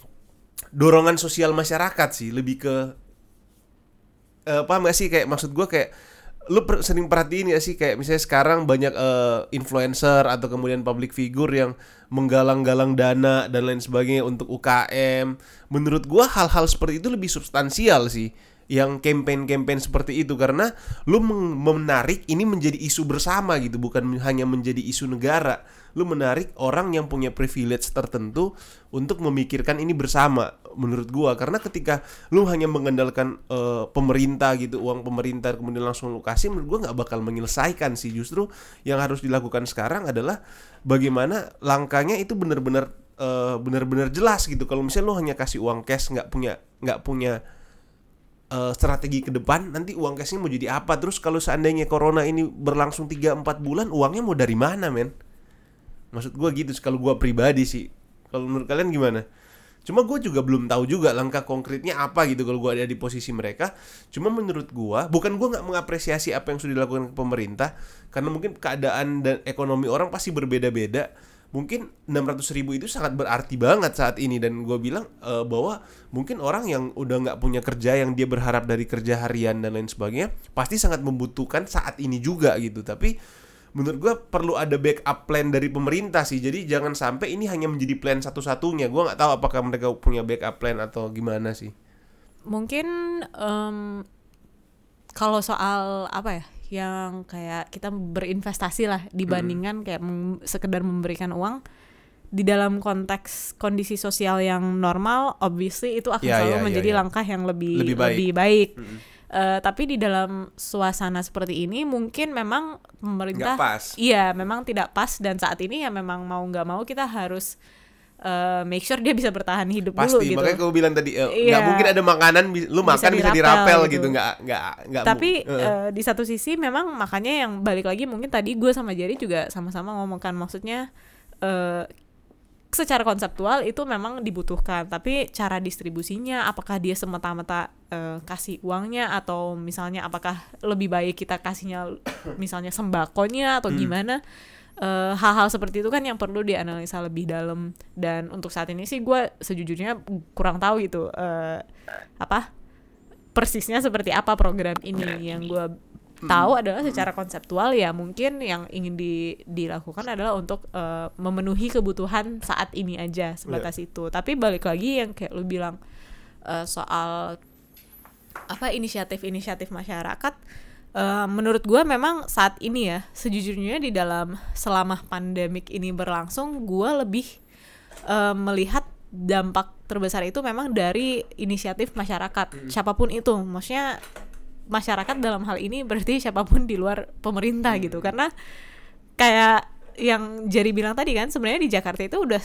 dorongan sosial masyarakat sih. Lebih ke uh, paham gak sih? Kayak maksud gue kayak lu per, sering perhatiin ya sih kayak misalnya sekarang banyak uh, influencer atau kemudian public figure yang menggalang-galang dana dan lain sebagainya untuk UKM. Menurut gua hal-hal seperti itu lebih substansial sih yang campaign-campaign seperti itu. Karena lu menarik ini menjadi isu bersama gitu bukan hanya menjadi isu negara. Lu menarik orang yang punya privilege tertentu untuk memikirkan ini bersama menurut gua. Karena ketika lu hanya mengandalkan uh, pemerintah gitu uang pemerintah kemudian langsung lu kasih menurut gua nggak bakal menyelesaikan sih. Justru yang harus dilakukan sekarang adalah bagaimana langkahnya itu benar-benar uh, benar-benar jelas gitu. Kalau misalnya lu hanya kasih uang cash nggak punya nggak punya eh, strategi ke depan nanti uang cashnya mau jadi apa? Terus kalau seandainya corona ini berlangsung 3-4 bulan uangnya mau dari mana men? Maksud gue gitu kalau gue pribadi sih. Kalau menurut kalian gimana? Cuma gue juga belum tahu juga langkah konkretnya apa gitu kalau gue ada di posisi mereka. Cuma menurut gue bukan gue nggak mengapresiasi apa yang sudah dilakukan pemerintah karena mungkin keadaan dan ekonomi orang pasti berbeda-beda mungkin 600 ribu itu sangat berarti banget saat ini. Dan gue bilang eh, bahwa mungkin orang yang udah nggak punya kerja yang dia berharap dari kerja harian dan lain sebagainya pasti sangat membutuhkan saat ini juga gitu. Tapi menurut gue perlu ada backup plan dari pemerintah sih. Jadi jangan sampai ini hanya menjadi plan satu-satunya. Gue nggak tahu apakah mereka punya backup plan atau gimana sih. Mungkin em, kalau soal apa ya yang kayak kita berinvestasi lah dibandingkan kayak mem- sekedar memberikan uang di dalam konteks kondisi sosial yang normal obviously itu akan Ya, selalu ya, ya, menjadi ya. langkah yang lebih Lebih baik. lebih baik. Eh, tapi di dalam suasana seperti ini mungkin memang pemerintah Nggak pas. iya memang tidak pas dan saat ini ya memang mau nggak mau kita harus eh, make sure dia bisa bertahan hidup dulu pasti gitu makanya gue bilang tadi eh, nggak Iya. mungkin ada makanan lu Bisa makan bisa dirapel dirapel gitu. gitu nggak nggak nggak tapi eh. eh, di satu sisi memang makanya yang balik lagi mungkin tadi gue sama Jerry juga sama-sama ngomongkan maksudnya eh, secara konseptual itu memang dibutuhkan tapi cara distribusinya apakah dia semata-mata eh, kasih uangnya atau misalnya apakah lebih baik kita kasihnya misalnya sembakonya atau gimana Eh, hal-hal seperti itu kan yang perlu dianalisa lebih dalam. Dan untuk saat ini sih gue sejujurnya kurang tahu gitu eh, apa persisnya seperti apa program ini. Yang gue tahu adalah secara konseptual ya mungkin yang ingin di, dilakukan adalah untuk eh, memenuhi kebutuhan saat ini aja sebatas itu. Tapi balik lagi yang kayak lu bilang eh, soal apa inisiatif-inisiatif masyarakat eh, menurut gue memang saat ini ya sejujurnya di dalam selama pandemik ini berlangsung gue lebih eh, melihat dampak terbesar itu memang dari inisiatif masyarakat. Siapa pun itu maksudnya masyarakat dalam hal ini berarti siapa pun di luar pemerintah gitu. Karena kayak yang Jerry bilang tadi kan sebenarnya di Jakarta itu udah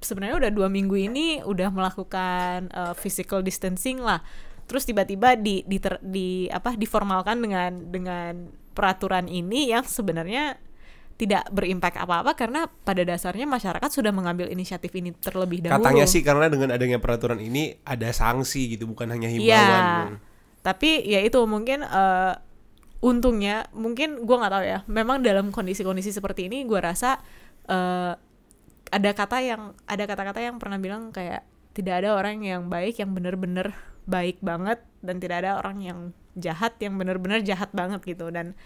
sebenarnya udah dua minggu ini udah melakukan uh, physical distancing lah terus tiba-tiba di di, ter- di apa diformalkan dengan dengan peraturan ini yang sebenarnya tidak berimpact apa-apa karena pada dasarnya masyarakat sudah mengambil inisiatif ini terlebih dahulu. katanya sih karena dengan adanya peraturan ini ada sanksi gitu bukan hanya himbauan Iya. Tapi ya itu mungkin eh, untungnya mungkin gua nggak tahu ya. Memang dalam kondisi-kondisi seperti ini gua rasa eh, ada kata yang ada kata-kata yang pernah bilang kayak tidak ada orang yang baik yang benar-benar baik banget dan tidak ada orang yang jahat yang benar-benar jahat banget gitu. Dan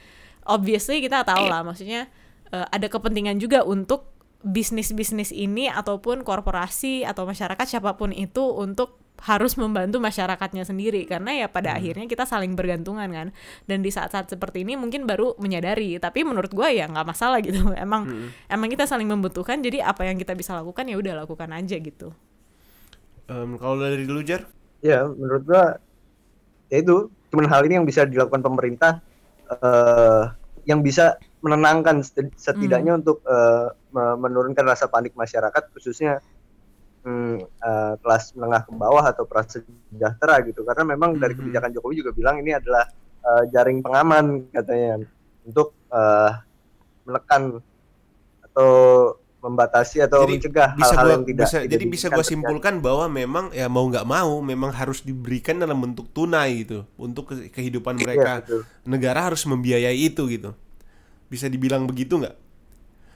obviously kita tahu lah maksudnya eh, ada kepentingan juga untuk bisnis-bisnis ini ataupun korporasi atau masyarakat siapa pun itu untuk harus membantu masyarakatnya sendiri. Karena ya pada akhirnya kita saling bergantungan kan. Dan di saat-saat seperti ini mungkin baru menyadari. Tapi menurut gue ya nggak masalah gitu. Emang emang kita saling membutuhkan. Jadi apa yang kita bisa lakukan ya udah lakukan aja gitu. Em, kalau dari dulu jar ya menurut gua ya itu cuman hal ini yang bisa dilakukan pemerintah eh yang bisa menenangkan set- setidaknya untuk eh, me- menurunkan rasa panik masyarakat khususnya hmm, eh, kelas menengah ke bawah atau prasejahtera gitu karena memang dari Mhm. kebijakan Jokowi juga bilang ini adalah eh, jaring pengaman katanya untuk eh, menekan atau membatasi atau jadi mencegah bisa hal-hal yang tidak bisa tidak jadi bisa gue terjadi. simpulkan bahwa memang ya mau nggak mau memang harus diberikan dalam bentuk tunai gitu untuk ke- kehidupan Iya, mereka betul. negara harus membiayai itu gitu bisa dibilang begitu nggak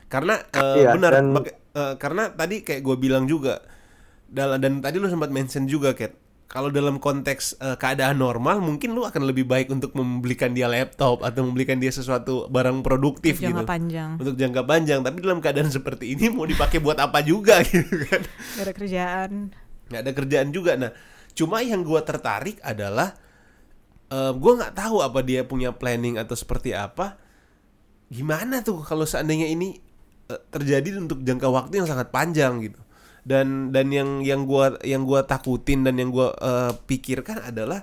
karena Iya, benar dan- eh, karena tadi kayak gue bilang juga dalam dan tadi lu sempat mention juga Kat kalau dalam konteks eh, keadaan normal mungkin lu akan lebih baik untuk membelikan dia laptop atau membelikan dia sesuatu barang produktif jangka gitu. panjang. Untuk jangka panjang. Tapi dalam keadaan seperti ini mau dipakai buat apa juga gitu kan. Gak ada kerjaan. Nggak ada kerjaan juga. Nah cuma yang gua tertarik adalah eh, gua nggak tahu apa dia punya planning atau seperti apa. Gimana tuh kalau seandainya ini eh, terjadi untuk jangka waktu yang sangat panjang gitu dan dan yang yang gua yang gua takutin dan yang gua eh, pikirkan adalah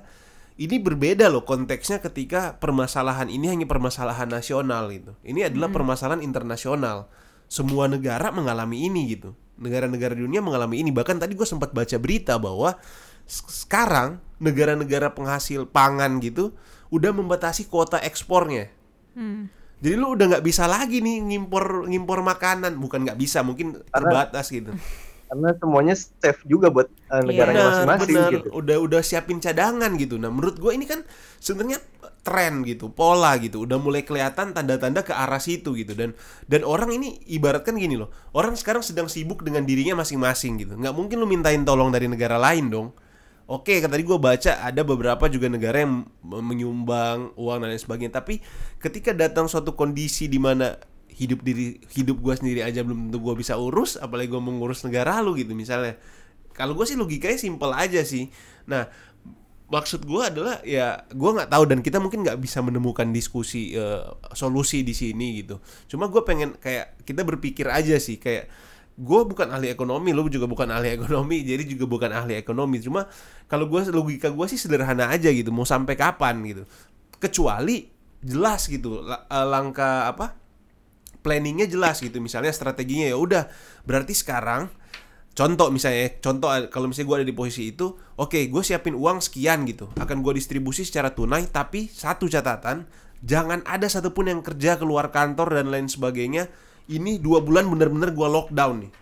ini berbeda loh konteksnya ketika permasalahan ini hanya permasalahan nasional gitu. Ini adalah permasalahan internasional. Semua negara mengalami ini gitu. Negara-negara di dunia mengalami ini. Bahkan tadi gue sempat baca berita bahwa sekarang negara-negara penghasil pangan gitu udah membatasi kuota ekspornya. Jadi lu udah nggak bisa lagi nih ngimpor ngimpor makanan, bukan nggak bisa, mungkin terbatas gitu. karena semuanya safe juga buat eh, negaranya masing-masing gitu Udah udah siapin cadangan gitu. Nah, menurut gue ini kan sebenarnya tren gitu, pola gitu. Udah mulai kelihatan tanda-tanda ke arah situ gitu. Dan dan orang ini ibaratkan gini loh. Orang sekarang sedang sibuk dengan dirinya masing-masing gitu. Nggak mungkin lu mintain tolong dari negara lain dong. Oke, kan tadi gue baca ada beberapa juga negara yang menyumbang uang dan lain sebagainya. Tapi ketika datang suatu kondisi di mana hidup diri hidup gue sendiri aja belum tentu gue bisa urus, apalagi gue mengurus negara lu gitu misalnya. Kalau gue sih logikanya simpel aja sih. Nah, maksud gue adalah ya gue nggak tahu dan kita mungkin nggak bisa menemukan diskusi eh, solusi di sini gitu. Cuma gue pengen kayak kita berpikir aja sih kayak gue bukan ahli ekonomi, lu juga bukan ahli ekonomi, jadi juga bukan ahli ekonomi. Cuma kalau gue logika gue sih sederhana aja gitu, mau sampai kapan gitu. Kecuali jelas gitu eh, langkah apa planningnya jelas gitu misalnya strateginya ya udah berarti sekarang contoh misalnya ya, contoh kalau misalnya gue ada di posisi itu oke gue siapin uang sekian gitu akan gue distribusi secara tunai tapi satu catatan jangan ada satupun yang kerja keluar kantor dan lain sebagainya ini dua bulan bener-bener gue lockdown nih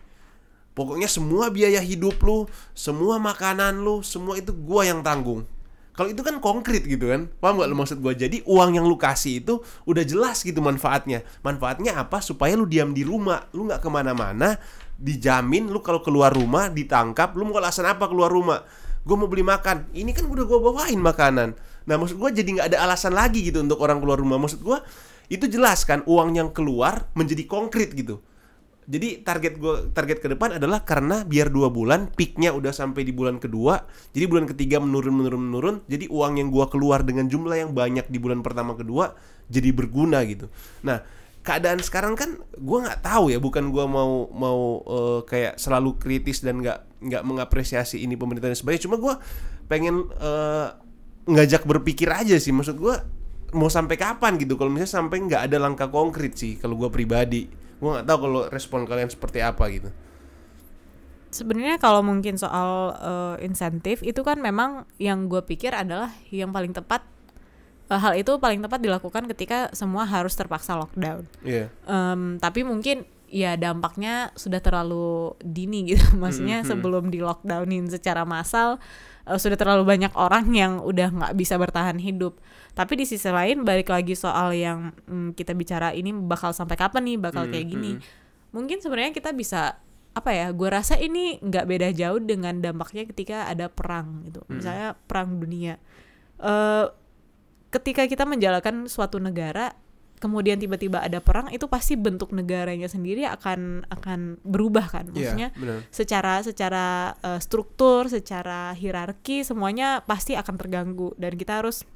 Pokoknya semua biaya hidup lu, semua makanan lu, semua itu gua yang tanggung. Kalau itu kan konkret gitu kan, paham gak lu maksud gua? Jadi uang yang lu kasih itu udah jelas gitu manfaatnya. Manfaatnya apa? Supaya lu diam di rumah, lu nggak ke mana-mana, dijamin lu kalau keluar rumah ditangkap, lu mau alasan apa keluar rumah? Gue mau beli makan, ini kan udah gua bawain makanan. Nah maksud gua jadi nggak ada alasan lagi gitu untuk orang keluar rumah. Maksud gua itu jelas kan uang yang keluar menjadi konkret gitu. Jadi target gue target ke depan adalah karena biar dua bulan peaknya udah sampai di bulan kedua, jadi bulan ketiga menurun menurun menurun, jadi uang yang gua keluar dengan jumlah yang banyak di bulan pertama kedua jadi berguna gitu. Nah keadaan sekarang kan gua nggak tahu ya, bukan gua mau mau eh, kayak selalu kritis dan nggak nggak mengapresiasi ini pemerintah dan sebagainya, cuma gua pengen eh, ngajak berpikir aja sih, maksud gua mau sampai kapan gitu. Kalau misalnya sampai nggak ada langkah konkret sih kalau gua pribadi gue nggak tahu kalau respon kalian seperti apa gitu Sebenarnya kalau mungkin soal eh, insentif itu kan memang yang gue pikir adalah yang paling tepat eh, hal itu paling tepat dilakukan ketika semua harus terpaksa lockdown. Iya Em, tapi mungkin ya dampaknya sudah terlalu dini gitu, maksudnya sebelum di lockdownin secara massal eh, sudah terlalu banyak orang yang udah nggak bisa bertahan hidup. Tapi di sisi lain balik lagi soal yang mm, kita bicara ini bakal sampai kapan nih bakal kayak gini. Mungkin sebenarnya kita bisa apa ya? Gue rasa ini nggak beda jauh dengan dampaknya ketika ada perang gitu, misalnya perang dunia. eh ketika kita menjalankan suatu negara kemudian tiba-tiba ada perang itu pasti bentuk negaranya sendiri akan akan berubah kan maksudnya Iya, benar. secara secara eh, struktur secara hierarki semuanya pasti akan terganggu dan kita harus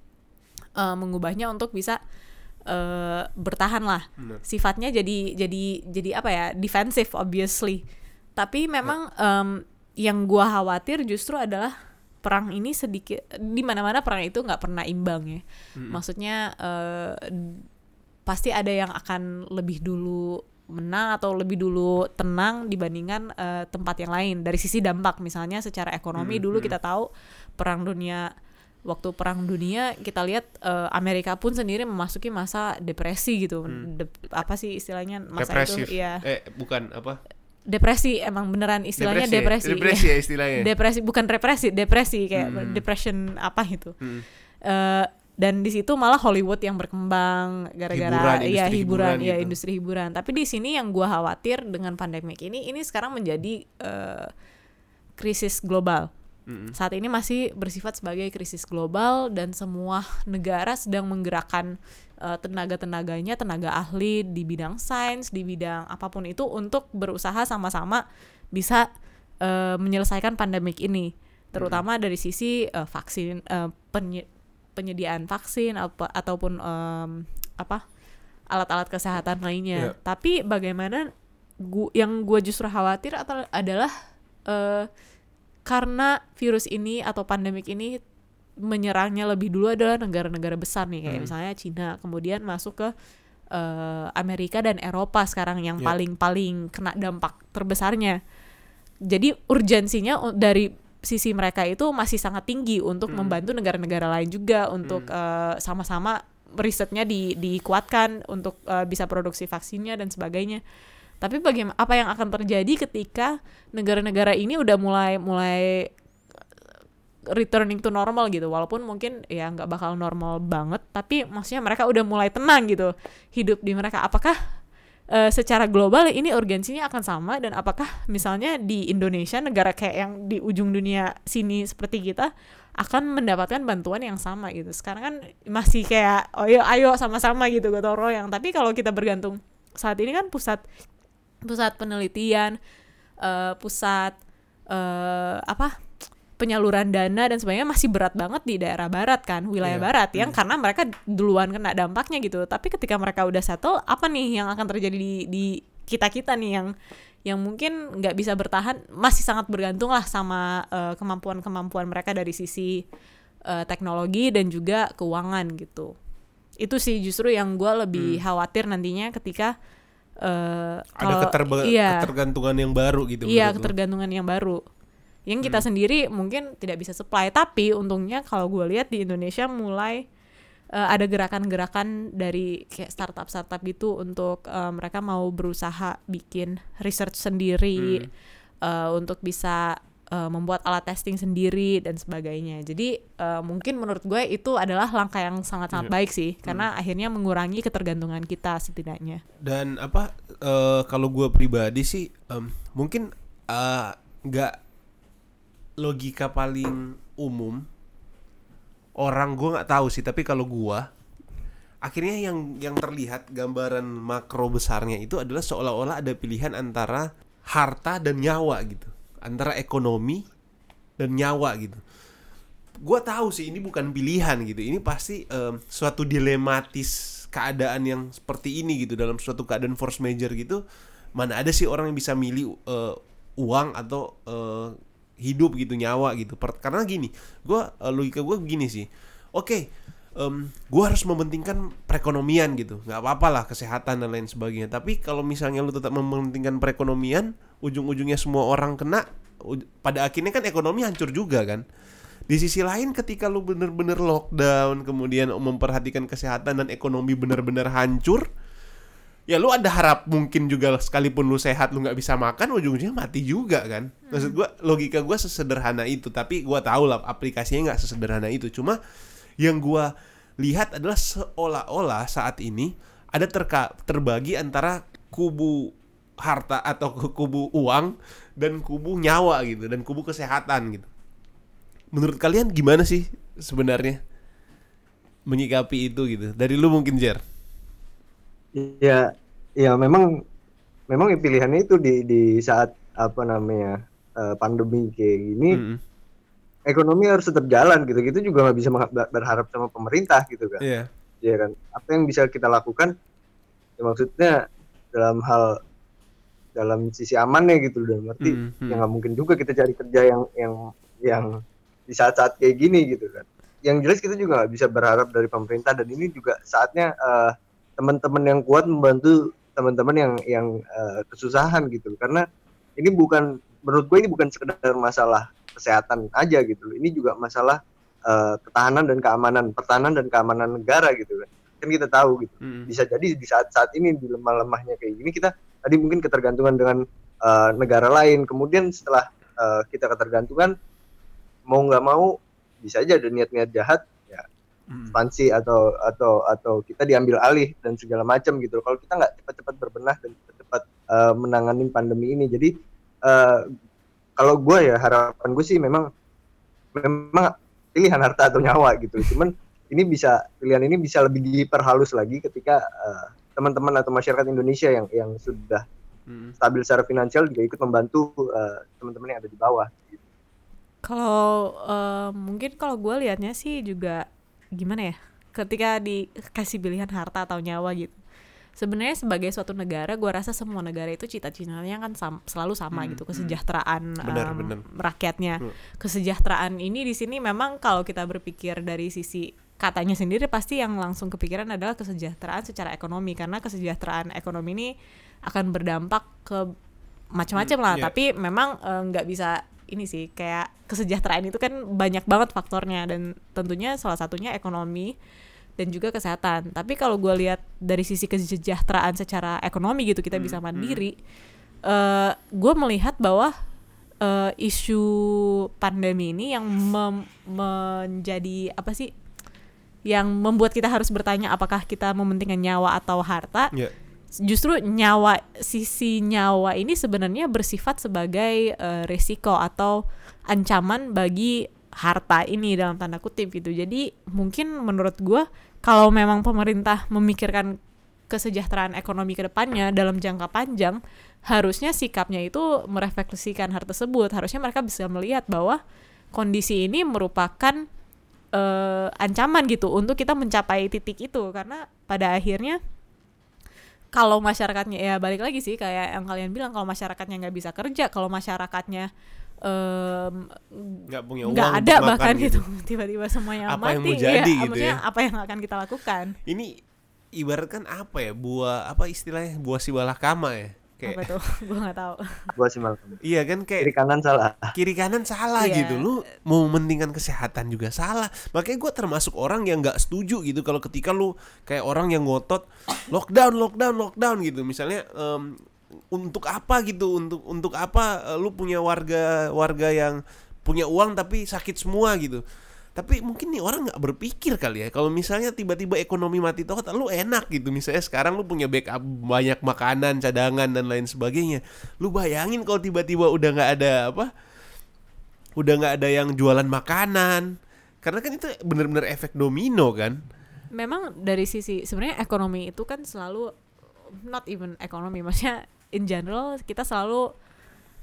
eh, mengubahnya untuk bisa eh, bertahan lah. Sifatnya jadi jadi jadi apa ya defensif obviously. Tapi memang em, yang gua khawatir justru adalah perang ini sedikit di mana-mana perang itu nggak pernah imbang ya. Maksudnya eh, pasti ada yang akan lebih dulu menang atau lebih dulu tenang dibandingkan eh, tempat yang lain. Dari sisi dampak misalnya secara ekonomi dulu kita tahu perang dunia waktu perang dunia kita lihat eh, Amerika pun sendiri memasuki masa depresi gitu De- apa sih istilahnya masa Depresif. itu ya Eh, bukan apa? depresi emang beneran istilahnya depresi, Depresi iya. ya istilahnya. depresi bukan represi depresi kayak depression apa gitu Hmm. Eh, dan di situ malah Hollywood yang berkembang gara-gara Hiburan, ya hiburan hiburan ya gitu. industri hiburan tapi di sini yang gua khawatir dengan pandemik ini ini sekarang menjadi eh, krisis global saat ini masih bersifat sebagai krisis global dan semua negara sedang menggerakkan eh, tenaga-tenaganya, tenaga ahli di bidang sains, di bidang apa pun itu untuk berusaha sama-sama bisa eh, menyelesaikan pandemik ini, terutama dari sisi eh, vaksin, eh, penye- penyediaan vaksin apa ataupun em, apa alat-alat kesehatan lainnya. Iya. Tapi bagaimana gu- yang gue justru khawatir atau adalah eh, karena virus ini atau pandemik ini menyerangnya lebih dulu adalah negara-negara besar nih kayak misalnya Cina kemudian masuk ke eh, Amerika dan Eropa sekarang yang Ya. paling-paling kena dampak terbesarnya jadi urgensinya dari sisi mereka itu masih sangat tinggi untuk membantu negara-negara lain juga untuk eh, sama-sama risetnya di dikuatkan untuk eh, bisa produksi vaksinnya dan sebagainya. Tapi bagaimana apa yang akan terjadi ketika negara-negara ini udah mulai mulai returning to normal gitu. Walaupun mungkin ya nggak bakal normal banget tapi maksudnya mereka udah mulai tenang gitu hidup di mereka. Apakah eh, secara global ini urgensinya akan sama? Dan apakah misalnya di Indonesia negara kayak yang di ujung dunia sini seperti kita akan mendapatkan bantuan yang sama gitu? Sekarang kan masih kayak oh ayo ayo sama-sama gitu gotong royong. Tapi kalau kita bergantung saat ini kan pusat pusat penelitian eh, pusat eh, apa penyaluran dana dan sebagainya masih berat banget di daerah barat kan wilayah Iya. barat yang karena mereka duluan kena dampaknya gitu. Tapi ketika mereka udah settle apa nih yang akan terjadi di di kita kita nih yang yang mungkin nggak bisa bertahan masih sangat bergantung lah sama eh, kemampuan-kemampuan mereka dari sisi eh, teknologi dan juga keuangan gitu. Itu sih justru yang gue lebih khawatir nantinya ketika eh, Ada keterba- iya, ketergantungan yang baru gitu. Iya, ketergantungan yang baru. Yang kita sendiri mungkin tidak bisa supply, tapi untungnya kalau gue lihat di Indonesia mulai eh, ada gerakan-gerakan dari kayak startup-startup gitu untuk eh, mereka mau berusaha bikin research sendiri eh, untuk bisa eh, membuat alat testing sendiri dan sebagainya. Jadi eh, mungkin menurut gue itu adalah langkah yang sangat-sangat baik sih, karena akhirnya mengurangi ketergantungan kita setidaknya. Dan apa eh, kalau gue pribadi sih em, mungkin nggak logika paling umum orang gue nggak tahu sih tapi kalau gue akhirnya yang yang terlihat gambaran makro besarnya itu adalah seolah-olah ada pilihan antara harta dan nyawa gitu antara ekonomi dan nyawa gitu. Gue tahu sih ini bukan pilihan gitu. Ini pasti em, suatu dilematis keadaan yang seperti ini gitu dalam suatu keadaan force major gitu mana ada sih orang yang bisa milih eh, uang atau eh, hidup gitu nyawa gitu. Per- karena gini gue logika gue begini sih. Oke em, gue harus mementingkan perekonomian gitu. Nggak apa-apa lah kesehatan dan lain sebagainya. Tapi kalau misalnya lu tetap mementingkan perekonomian ujung-ujungnya semua orang kena pada akhirnya kan ekonomi hancur juga kan. Di sisi lain ketika lu bener-bener lockdown kemudian memperhatikan kesehatan dan ekonomi bener-bener hancur ya lu ada harap mungkin juga sekalipun lu sehat lu nggak bisa makan ujung-ujungnya mati juga kan. Maksud gua logika gua sesederhana itu tapi gua tahu lah aplikasinya nggak sesederhana itu. Cuma yang gua lihat adalah seolah-olah saat ini ada terka terbagi antara kubu harta atau kubu uang dan kubu nyawa gitu dan kubu kesehatan gitu menurut kalian gimana sih sebenarnya menyikapi itu gitu dari lu mungkin Jer Ya, ya memang memang ya pilihannya itu di di saat apa namanya eh, pandemi kayak gini Mm-mm. ekonomi harus tetap jalan gitu. Gitu juga nggak bisa berharap sama pemerintah gitu kan. Iya. Ya kan. Apa yang bisa kita lakukan? Ya maksudnya dalam hal dalam sisi amannya gitu dalam arti Mm, mm. ya nggak mungkin juga kita cari kerja yang yang yang di saat-saat kayak gini gitu kan. Yang jelas kita juga nggak bisa berharap dari pemerintah dan ini juga saatnya eh, teman-teman yang kuat membantu teman-teman yang yang eh, kesusahan gitu karena ini bukan menurut gue ini bukan sekedar masalah kesehatan aja gitu loh. Ini juga masalah eh, ketahanan dan keamanan, pertahanan dan keamanan negara gitu kan. Kan kita tahu gitu. Mm-mm. Bisa jadi di saat-saat ini di lemah-lemahnya kayak gini kita tadi mungkin ketergantungan dengan eh, negara lain. Kemudian setelah eh, kita ketergantungan mau nggak mau bisa aja ada niat-niat jahat ya Mm. ekspansi atau atau atau kita diambil alih dan segala macam gitu. Kalau kita nggak cepat-cepat berbenah dan cepat-cepat eh, menangani pandemi ini, jadi eh, kalau gue ya harapan gue sih memang memang pilihan harta atau nyawa gitu. Cuman ini bisa pilihan ini bisa lebih diperhalus lagi ketika eh, teman-teman atau masyarakat Indonesia yang yang sudah Mm. stabil secara finansial juga ikut membantu eh, teman-teman yang ada di bawah. Kalau eh, mungkin kalau gue liatnya sih juga gimana ya, ketika dikasih pilihan harta atau nyawa gitu. Sebenarnya sebagai suatu negara, gue rasa semua negara itu cita-citanya kan sam- selalu sama gitu, kesejahteraan Benar, em, benar. rakyatnya. Hmm. Kesejahteraan ini di sini memang kalau kita berpikir dari sisi katanya sendiri pasti yang langsung kepikiran adalah kesejahteraan secara ekonomi karena kesejahteraan ekonomi ini akan berdampak ke macam-macam Hmm, lah iya. tapi memang eh, nggak bisa ini sih kayak kesejahteraan itu kan banyak banget faktornya dan tentunya salah satunya ekonomi dan juga kesehatan. Tapi kalau gue lihat dari sisi kesejahteraan secara ekonomi gitu kita bisa mandiri, eh gue melihat bahwa eh, isu pandemi ini yang mem- menjadi apa sih? Yang membuat kita harus bertanya apakah kita mementingkan nyawa atau harta Ya. justru nyawa sisi nyawa ini sebenarnya bersifat sebagai eh, risiko atau ancaman bagi harta ini dalam tanda kutip gitu. Jadi mungkin menurut gua kalau memang pemerintah memikirkan kesejahteraan ekonomi ke depannya dalam jangka panjang, harusnya sikapnya itu merefleksikan hal tersebut. Harusnya mereka bisa melihat bahwa kondisi ini merupakan eh, ancaman gitu untuk kita mencapai titik itu. Karena pada akhirnya kalau masyarakatnya ya balik lagi sih kayak yang kalian bilang kalau masyarakatnya nggak bisa kerja kalau masyarakatnya nggak punya uang untuk ada bahkan gitu tiba-tiba semuanya Apa yang mati mau jadi ya, gitu maksudnya ya. apa yang akan kita lakukan? Ini ibaratkan apa ya? Buah apa istilahnya? Buah si balakama ya kayak apa tuh? Gue nggak tahu. Gua sih malah iya kan kiri kayak kanan salah. kiri kanan salah Iya. gitu. Lu mau mementingkan kesehatan juga salah. Makanya gue termasuk orang yang nggak setuju gitu kalau ketika lu kayak orang yang ngotot lockdown lockdown lockdown gitu. Misalnya em, untuk apa gitu? Untuk untuk apa eh, lu punya warga warga yang punya uang tapi sakit semua gitu tapi mungkin nih orang nggak berpikir kali ya kalau misalnya tiba-tiba ekonomi mati total lu enak gitu. Misalnya sekarang lu punya backup banyak makanan cadangan dan lain sebagainya. Lu bayangin kalau tiba-tiba udah nggak ada apa udah nggak ada yang jualan makanan. Karena kan itu bener-bener efek domino kan. Memang dari sisi sebenarnya ekonomi itu kan selalu not even ekonomi maksudnya in general kita selalu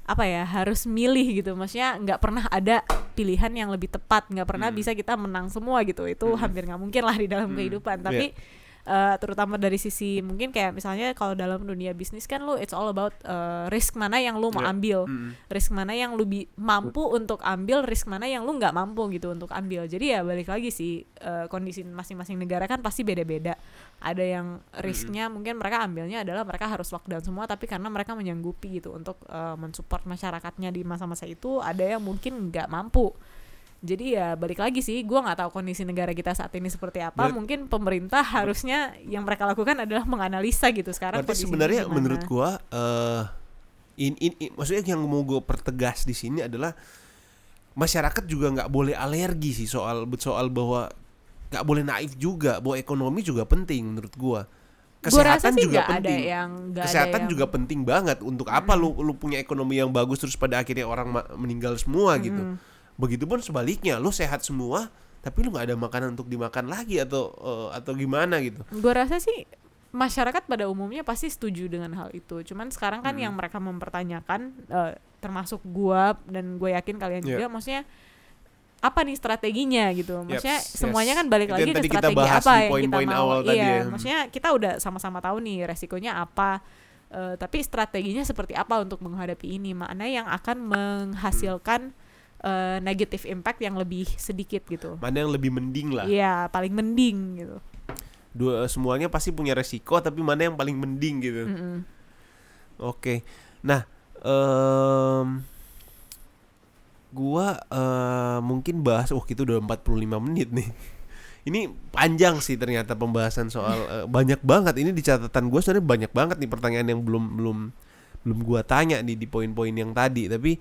apa ya harus milih gitu. Maksudnya nggak pernah ada pilihan yang lebih tepat. Nggak pernah Hmm. bisa kita menang semua gitu. Itu hampir nggak mungkin lah di dalam kehidupan. Tapi eh, terutama dari sisi mungkin kayak misalnya kalau dalam dunia bisnis kan lu it's all about eh, risk mana yang lu mau Ya. ambil. Mm-mm. risk mana yang lu bi- mampu untuk ambil risk mana yang lu nggak mampu gitu untuk ambil. Jadi ya balik lagi sih eh, kondisi masing-masing negara kan pasti beda-beda. Ada yang risknya mungkin mereka ambilnya adalah mereka harus lockdown semua tapi karena mereka menyanggupi gitu untuk eh, mensupport masyarakatnya di masa-masa itu ada yang mungkin nggak mampu jadi ya balik lagi sih gue nggak tahu kondisi negara kita saat ini seperti apa Berat- mungkin pemerintah harusnya yang mereka lakukan adalah menganalisa gitu sekarang Berarti sebenarnya gimana. menurut gua eh in, in, in- maksudnya yang mau gue pertegas di sini adalah masyarakat juga nggak boleh alergi sih soal soal bahwa nggak boleh naif juga bahwa ekonomi juga penting menurut rasa Kesehatan sih juga nggak ada penting. yang nggak ada Kesehatan yang- juga penting banget. Untuk apa lu lu punya ekonomi yang bagus terus pada akhirnya orang meninggal semua gitu. Begitupun sebaliknya, lu sehat semua tapi lu nggak ada makanan untuk dimakan lagi atau eh, atau gimana gitu. gue rasa sih masyarakat pada umumnya pasti setuju dengan hal itu cuman sekarang kan Hmm. yang mereka mempertanyakan eh, termasuk gua dan gue yakin kalian Yeah. juga maksudnya apa nih strateginya gitu maksudnya Yes, semuanya yes. kan balik Itu lagi ke kita strategi bahas apa di yang kita poin-poin mau awal tadi iya ya. maksudnya kita udah sama-sama tahu nih resikonya apa eh, tapi strateginya seperti apa untuk menghadapi ini mana yang akan menghasilkan eh, negative impact yang lebih sedikit gitu Mana yang lebih mending lah. Iya paling mending gitu Dua semuanya pasti punya resiko tapi mana yang paling mending gitu. Mm-mm. Oke. Nah, em gua eh, mungkin bahas oh kita udah 45 menit nih. Ini panjang sih ternyata pembahasan soal eh, banyak banget ini di catatan gue sebenarnya banyak banget nih pertanyaan yang belum belum belum gua tanya nih di poin-poin yang tadi tapi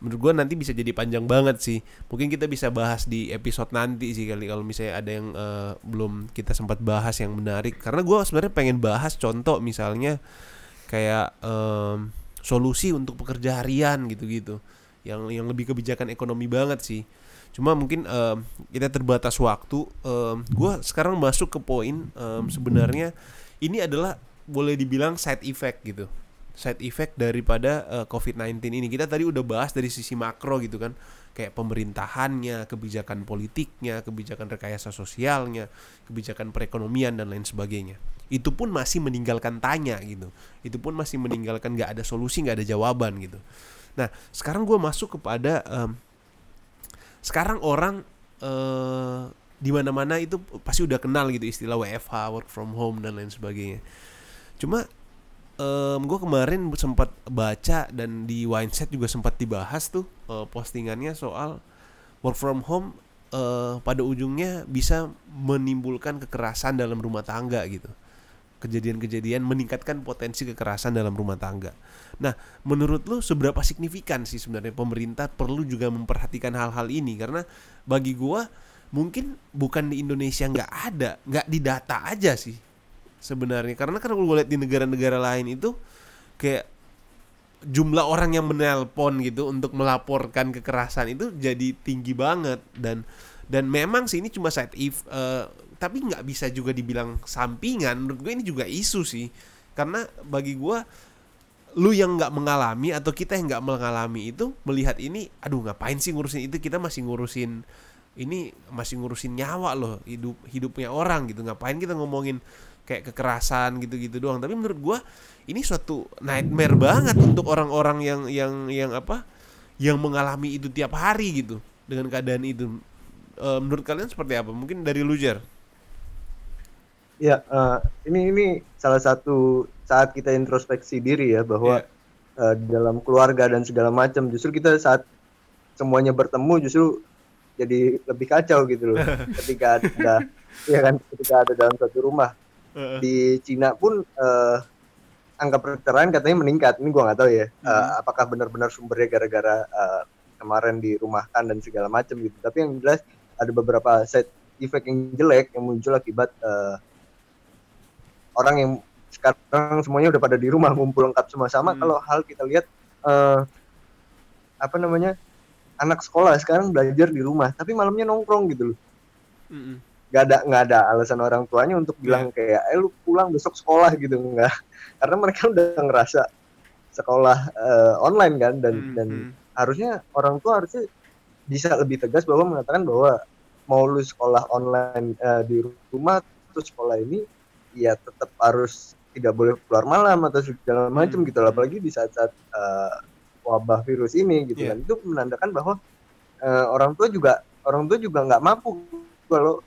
menurut gua nanti bisa jadi panjang banget sih. Mungkin kita bisa bahas di episode nanti sih kali kalau misalnya ada yang eh, belum kita sempat bahas yang menarik. Karena gua sebenarnya pengen bahas contoh misalnya kayak em, solusi untuk pekerja harian gitu-gitu. Yang yang lebih kebijakan ekonomi banget sih. Cuma mungkin em, kita terbatas waktu. Em, gua sekarang masuk ke poin em, sebenarnya ini adalah boleh dibilang side effect gitu side effect daripada eh, COVID-19 ini. Kita tadi udah bahas dari sisi makro gitu kan. Kayak pemerintahannya kebijakan politiknya kebijakan rekayasa sosialnya kebijakan perekonomian dan lain sebagainya. Itu pun masih meninggalkan tanya gitu. Itu pun masih meninggalkan nggak ada solusi nggak ada jawaban gitu. Nah sekarang gue masuk kepada em, sekarang orang eh di mana-mana itu pasti udah kenal gitu istilah WFH work from home dan lain sebagainya. Cuma em gue kemarin sempat baca dan di Wineset juga sempat dibahas tuh eh, postingannya soal work from home eh, pada ujungnya bisa menimbulkan kekerasan dalam rumah tangga gitu. Kejadian-kejadian meningkatkan potensi kekerasan dalam rumah tangga. Nah, menurut lu seberapa signifikan sih sebenarnya pemerintah perlu juga memperhatikan hal-hal ini? Karena bagi gua mungkin bukan di Indonesia nggak ada, nggak didata aja sih sebenarnya. Karena kan gue lihat di negara-negara lain itu kayak jumlah orang yang menelpon gitu untuk melaporkan kekerasan itu jadi tinggi banget. Dan dan memang sih ini cuma side if eh, tapi nggak bisa juga dibilang sampingan. Menurut gue ini juga isu sih. Karena bagi gue lu yang nggak mengalami atau kita yang nggak mengalami itu melihat ini aduh ngapain sih ngurusin itu? Kita masih ngurusin ini masih ngurusin nyawa loh hidup hidupnya orang gitu. Ngapain kita ngomongin kayak kekerasan gitu-gitu doang. Tapi menurut gua ini suatu nightmare banget untuk orang-orang yang yang yang apa yang mengalami itu tiap hari gitu dengan keadaan itu. Eh, menurut kalian seperti apa? Mungkin dari Lujer Ya, eh, ini ini salah satu saat kita introspeksi diri ya bahwa Iya. eh, dalam keluarga dan segala macam justru kita saat semuanya bertemu justru jadi lebih kacau gitu loh. Ketika ada ya kan ketika ada dalam satu rumah di Cina pun eh, angka perceraian katanya meningkat. Ini gua nggak tahu ya Eh, apakah benar-benar sumbernya gara-gara eh, kemarin dirumahkan dan segala macam gitu. Tapi yang jelas ada beberapa side effect yang jelek yang muncul akibat eh, orang yang sekarang semuanya udah pada di rumah ngumpul lengkap semua. Sama Hmm. kalau hal kita lihat eh, apa namanya anak sekolah sekarang belajar di rumah tapi malamnya nongkrong gitu loh. Mm-mm. Nggak ada nggak ada alasan orang tuanya untuk bilang kayak eh lu pulang besok sekolah gitu enggak karena mereka udah ngerasa sekolah eh, online kan dan Hmm, dan hmm. harusnya orang tua harusnya bisa lebih tegas bahwa mengatakan bahwa mau lu sekolah online eh, di rumah terus sekolah ini ya tetap harus tidak boleh keluar malam atau segala macam Hmm. gitu loh. apalagi di saat-saat eh, wabah virus ini gitu Iya. kan itu menandakan bahwa eh, orang tua juga orang tua juga nggak mampu kalau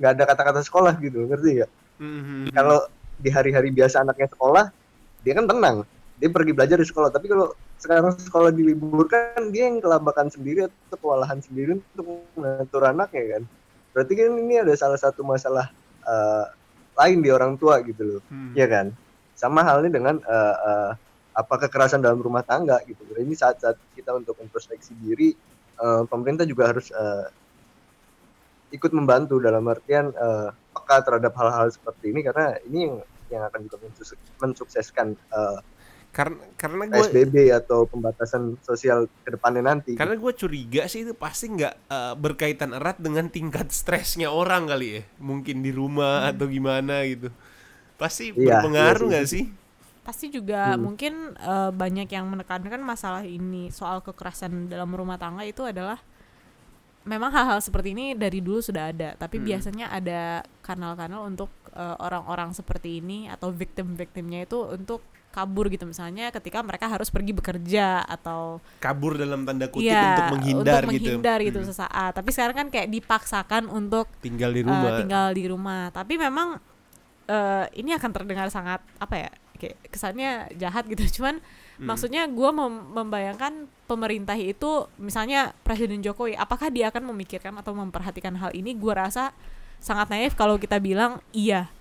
nggak ada kata-kata sekolah gitu ngerti ya Mhm. kalau di hari-hari biasa anaknya sekolah dia kan tenang. Dia pergi belajar di sekolah. Tapi kalau sekarang sekolah diliburkan dia yang kelabakan sendiri atau kewalahan sendiri untuk mengatur anaknya kan? Berarti kan ini ada salah satu masalah eh, lain di orang tua gitu loh. Hmm. ya kan? Sama halnya dengan eh, eh, apa kekerasan dalam rumah tangga gitu. Ini saat-saat kita untuk introspeksi diri eh, pemerintah juga harus eh, ikut membantu dalam artian eh, peka terhadap hal-hal seperti ini karena ini yang yang akan juga mensukseskan eh, karena karena gue PSBB atau pembatasan sosial ke depannya nanti. karena gue curiga sih itu pasti nggak eh, berkaitan erat dengan tingkat stresnya orang kali ya mungkin di rumah atau gimana gitu pasti Iya, berpengaruh iya nggak sih. sih pasti juga Hmm. mungkin eh, banyak yang menekankan masalah ini soal kekerasan dalam rumah tangga itu adalah memang hal-hal seperti ini dari dulu sudah ada tapi Hmm. biasanya ada kanal-kanal untuk eh, orang-orang seperti ini atau victim-victimnya itu untuk kabur gitu. Misalnya ketika mereka harus pergi bekerja atau kabur dalam tanda kutip Iya, untuk menghindar untuk gitu. menghindar gitu Hmm. sesaat. Tapi sekarang kan kayak dipaksakan untuk tinggal di eh, rumah. tinggal di rumah. Tapi memang eh, ini akan terdengar sangat apa ya kayak kesannya jahat gitu. Cuman Hmm. maksudnya gue membayangkan pemerintah itu misalnya Presiden Jokowi apakah dia akan memikirkan atau memperhatikan hal ini gue rasa sangat naif kalau kita bilang iya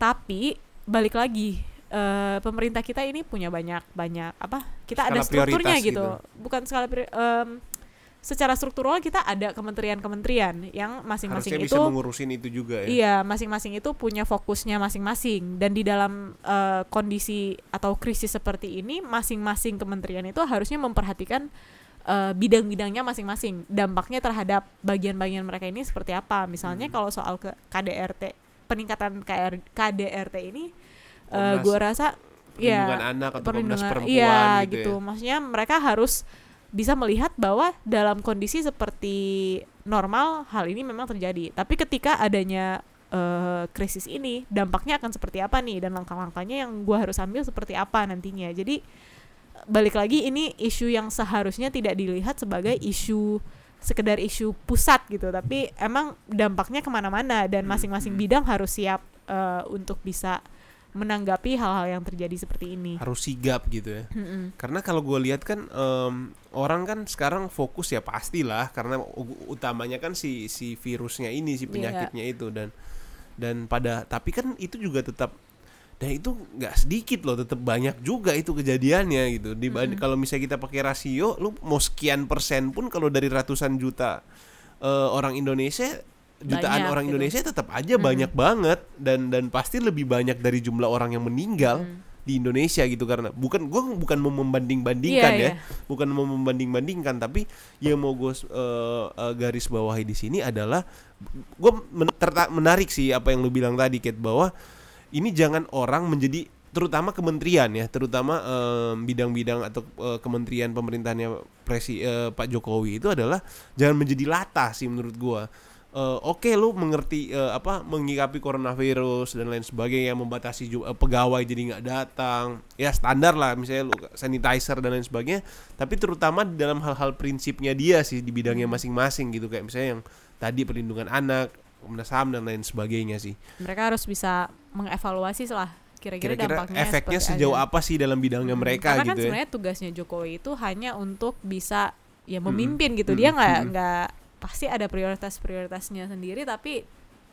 tapi balik lagi eh, pemerintah kita ini punya banyak banyak apa kita ada Skala strukturnya prioritas gitu. gitu. bukan skala em, secara struktural kita ada kementerian-kementerian yang masing-masing itu bisa mengurusin itu juga ya Iya, masing-masing itu punya fokusnya masing-masing dan di dalam eh, kondisi atau krisis seperti ini masing-masing kementerian itu harusnya memperhatikan eh, bidang-bidangnya masing-masing. Dampaknya terhadap bagian-bagian mereka ini seperti apa? Misalnya Hmm. kalau soal ke KDRT, peningkatan KR, KDRT ini eh Komnas gua rasa perlindungan ya anak atau perlindungan perempuan iya gitu, gitu. ya. Maksudnya mereka harus bisa melihat bahwa dalam kondisi seperti normal hal ini memang terjadi. Tapi ketika adanya eh, krisis ini, dampaknya akan seperti apa nih dan langkah-langkahnya yang gua harus ambil seperti apa nantinya. Jadi balik lagi ini isu yang seharusnya tidak dilihat sebagai isu sekedar isu pusat gitu, tapi emang dampaknya ke mana-mana dan Hmm, masing-masing hmm. bidang harus siap eh, untuk bisa menanggapi hal-hal yang terjadi seperti ini. harus sigap gitu ya Mm-mm. karena kalau gue lihat kan em, orang kan sekarang fokus ya pastilah karena utamanya kan si si virusnya ini si Iya. penyakitnya itu dan dan pada tapi kan itu juga tetap dan itu nggak sedikit loh tetap banyak juga itu kejadiannya gitu dibanding kalau misalnya kita pakai rasio lu mau sekian persen pun kalau dari ratusan juta eh, orang Indonesia jutaan Banyak orang gitu. Indonesia tetap aja banyak banget dan dan pasti lebih banyak dari jumlah orang yang meninggal di Indonesia gitu karena bukan gua bukan mau membanding-bandingkan Iya, ya iya. bukan mau membanding-bandingkan tapi yang mau gue garis bawahi di sini adalah gue menarik sih apa yang lu bilang tadi Kate bahwa ini jangan orang menjadi terutama kementerian ya terutama bidang-bidang atau eh, kementerian pemerintahannya presi eh, Pak Jokowi itu adalah jangan menjadi latah sih menurut gua Eh, oke lu mengerti eh, apa mengikapi coronavirus dan lain sebagainya membatasi ju- eh, pegawai jadi nggak datang ya standar lah misalnya lu sanitizer dan lain sebagainya tapi terutama di dalam hal-hal prinsipnya dia sih di bidangnya masing-masing gitu kayak misalnya yang tadi perlindungan anak Komnas HAM dan lain sebagainya sih Mereka harus bisa mengevaluasi lah kira-kira dampaknya efeknya sejauh aja. apa sih dalam bidangnya mereka Karena kan gitu ya sebenarnya tugasnya Jokowi itu hanya untuk bisa ya memimpin Mm-mm. gitu. Dia nggak Mm-mm. nggak pasti ada prioritas-prioritasnya sendiri tapi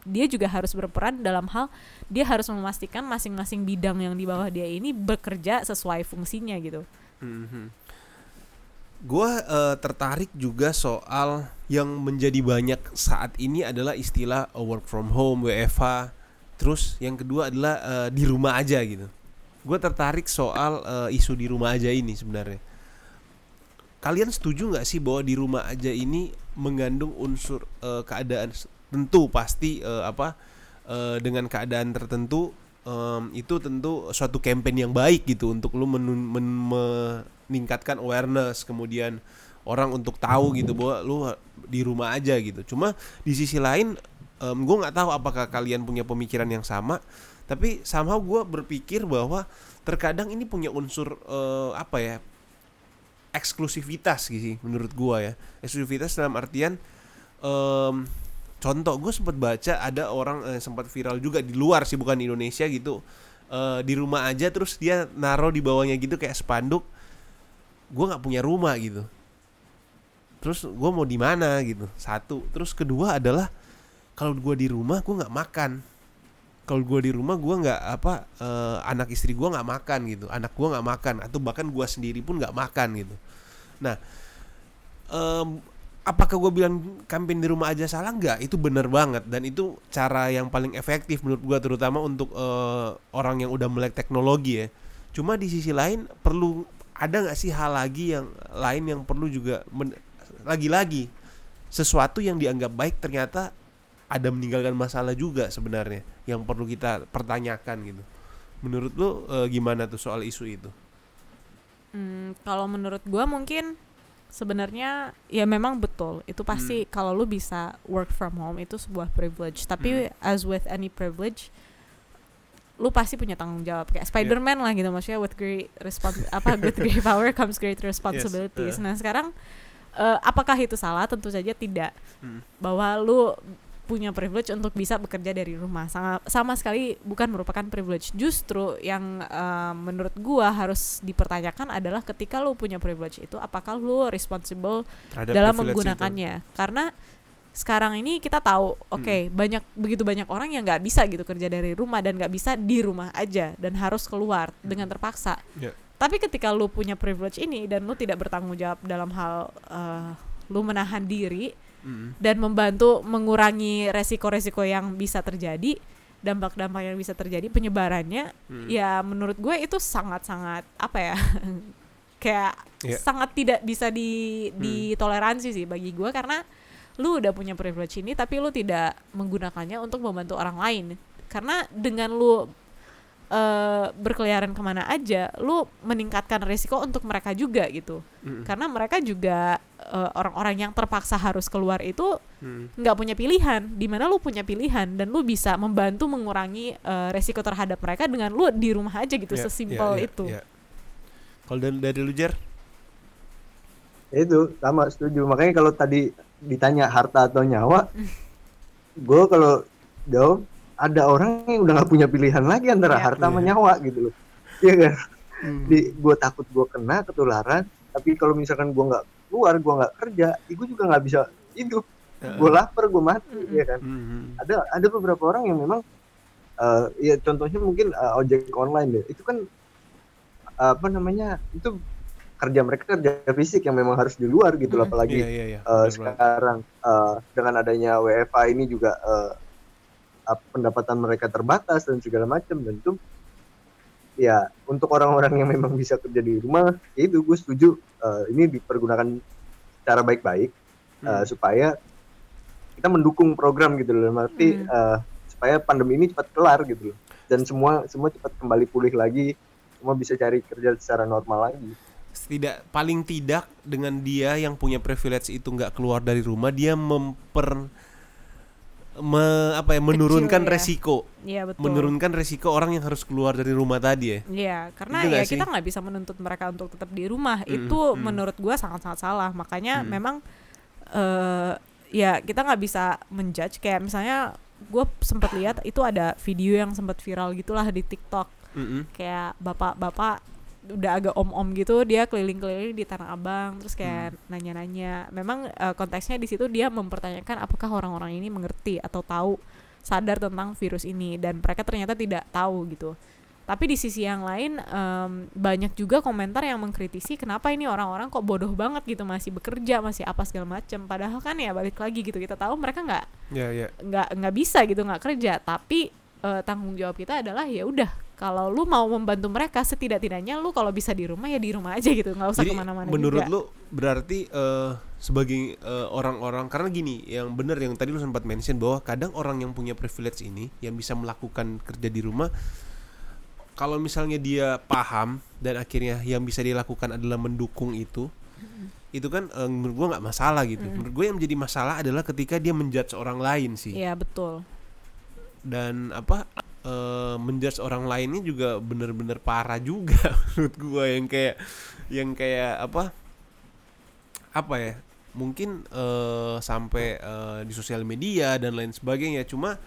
dia juga harus berperan dalam hal dia harus memastikan masing-masing bidang yang di bawah dia ini bekerja sesuai fungsinya gitu. Mhm. Gua eh, tertarik juga soal yang menjadi banyak saat ini adalah istilah eh, work from home, WFH. Terus yang kedua adalah eh, di rumah aja gitu. Gue tertarik soal eh, isu di rumah aja ini sebenarnya. Kalian setuju nggak sih bahwa di rumah aja ini mengandung unsur eh, keadaan tentu pasti eh, apa eh, dengan keadaan tertentu em, itu tentu suatu campaign yang baik gitu untuk lu menun- men- meningkatkan awareness kemudian orang untuk tahu gitu bahwa lu di rumah aja gitu. Cuma di sisi lain gue nggak tahu apakah kalian punya pemikiran yang sama tapi somehow gue berpikir bahwa terkadang ini punya unsur eh, apa ya eksklusivitas gitu sih menurut gua ya. Eksklusivitas dalam artian em, contoh gue sempat baca ada orang eh, sempat viral juga di luar sih bukan di Indonesia gitu. Eh, di rumah aja terus dia naro di bawahnya gitu kayak spanduk gue nggak punya rumah gitu. Terus gue mau di mana gitu satu. Terus kedua adalah kalau gue di rumah gue nggak makan kalau gue di rumah gue nggak apa eh, anak istri gue nggak makan gitu. Anak gue nggak makan atau bahkan gue sendiri pun nggak makan gitu. Nah em, apakah gue bilang campaign di rumah aja salah? Nggak itu bener banget. Dan itu cara yang paling efektif menurut gue terutama untuk eh, orang yang udah melek teknologi ya. Cuma di sisi lain perlu ada nggak sih hal lagi yang lain yang perlu juga lagi-lagi sesuatu yang dianggap baik ternyata ada meninggalkan masalah juga sebenarnya yang perlu kita pertanyakan gitu menurut lu eh, gimana tuh soal isu itu Hmm, kalau menurut gua mungkin sebenarnya ya memang betul itu pasti kalau lu bisa work from home itu sebuah privilege tapi as with any privilege lu pasti punya tanggung jawab kayak Spider-Man lah gitu maksudnya with great respons apa with great power comes great responsibilities. uh. Nah, sekarang eh, apakah itu salah? Tentu saja tidak. Hmm. Bahwa lu punya privilege untuk bisa bekerja dari rumah. Sama sama sekali bukan merupakan privilege. Justru yang eh, menurut gua harus dipertanyakan adalah ketika lu punya privilege itu apakah lu responsible terhadap dalam privilege itu? menggunakannya? Karena sekarang ini kita tahu oke banyak begitu banyak orang yang nggak bisa gitu kerja dari rumah dan nggak bisa di rumah aja dan harus keluar dengan terpaksa. Ya. tapi ketika lu punya privilege ini dan lu tidak bertanggung jawab dalam hal eh, lu menahan diri Mm. dan membantu mengurangi resiko-resiko yang bisa terjadi dampak-dampak yang bisa terjadi penyebarannya Mm. ya menurut gue itu sangat-sangat apa ya kayak Iya. sangat tidak bisa di ditoleransi sih bagi gue karena lu udah punya privilege ini tapi lu tidak menggunakannya untuk membantu orang lain karena dengan lu eh, berkeliaran ke mana aja lu meningkatkan resiko untuk mereka juga gitu Mm. karena mereka juga eh, orang-orang yang terpaksa harus keluar itu Mm. nggak punya pilihan di mana lu punya pilihan dan lu bisa membantu mengurangi eh, resiko terhadap mereka dengan lu di rumah aja gitu Ya, sesimpel ya, ya, itu ya. kalau dari, dari lu Jer itu sama setuju makanya kalau tadi ditanya harta atau nyawa gue kalau jawab ada orang yang udah nggak punya pilihan lagi antara Iya. harta sama Iya. nyawa gitu loh iya kan Hmm. di gue takut gue kena ketularan tapi kalau misalkan gue nggak keluar gue nggak kerja gue juga nggak bisa hidup Heeh. gue lapar gue mati Mm-mm. ya kan Hmm. ada ada beberapa orang yang memang eh ya contohnya mungkin eh, ojek online deh itu kan apa namanya itu kerja mereka kerja fisik yang memang harus di luar gitu loh Mm. apalagi Iya iya iya. eh, benar banget. sekarang eh, dengan adanya WFA ini juga eh, ap- pendapatan mereka terbatas dan segala macam. Dan itu ya untuk orang-orang yang memang bisa kerja di rumah ya itu gue setuju. Eh, ini dipergunakan secara baik-baik Hmm. supaya kita mendukung program gitu loh. Dalam arti Hmm. eh, supaya pandemi ini cepat kelar gitu loh. Dan semua semua cepat kembali pulih lagi. Semua bisa cari kerja secara normal lagi. Tidak paling tidak dengan dia yang punya privilege itu nggak keluar dari rumah dia memper me- apa ya menurunkan ya. resiko Iya betul. menurunkan resiko orang yang harus keluar dari rumah tadi ya Iya, karena Itu ya sih? kita nggak bisa menuntut mereka untuk tetap di rumah. Mm, Itu mm. menurut gua sangat-sangat salah. Makanya Mm. memang eh ya kita nggak bisa menjudge kayak misalnya gue sempat lihat itu ada video yang sempat viral gitulah di TikTok Mm-mm. kayak bapak-bapak udah agak om-om gitu dia keliling-keliling di Tanah Abang terus kayak nanya-nanya. Memang eh, konteksnya di situ dia mempertanyakan apakah orang-orang ini mengerti atau tahu sadar tentang virus ini dan mereka ternyata tidak tahu gitu. Tapi di sisi yang lain em, banyak juga komentar yang mengkritisi kenapa ini orang-orang kok bodoh banget gitu masih bekerja masih apa segala macam padahal kan ya balik lagi gitu kita tahu mereka nggak ya ya. nggak nggak bisa gitu nggak kerja. Tapi eh, tanggung jawab kita adalah ya udah kalau lu mau membantu mereka setidak-tidaknya lu kalau bisa di rumah ya di rumah aja gitu. Nggak usah Jadi ke mana-mana menurut juga. lu berarti eh, sebagai eh, orang-orang karena gini yang benar yang tadi lu sempat mention bahwa kadang orang yang punya privilege ini yang bisa melakukan kerja di rumah kalau misalnya dia paham dan akhirnya yang bisa dilakukan adalah mendukung itu itu kan eh, menurut gua nggak masalah gitu. Menurut gue yang menjadi masalah adalah ketika dia menjudge orang lain sih. Iya betul. Dan apa eh menjudge orang lainnya juga bener-bener parah juga menurut gua yang kayak yang kayak apa? Apa ya? Mungkin eh sampai eh, di sosial media dan lain sebagainya. Cuma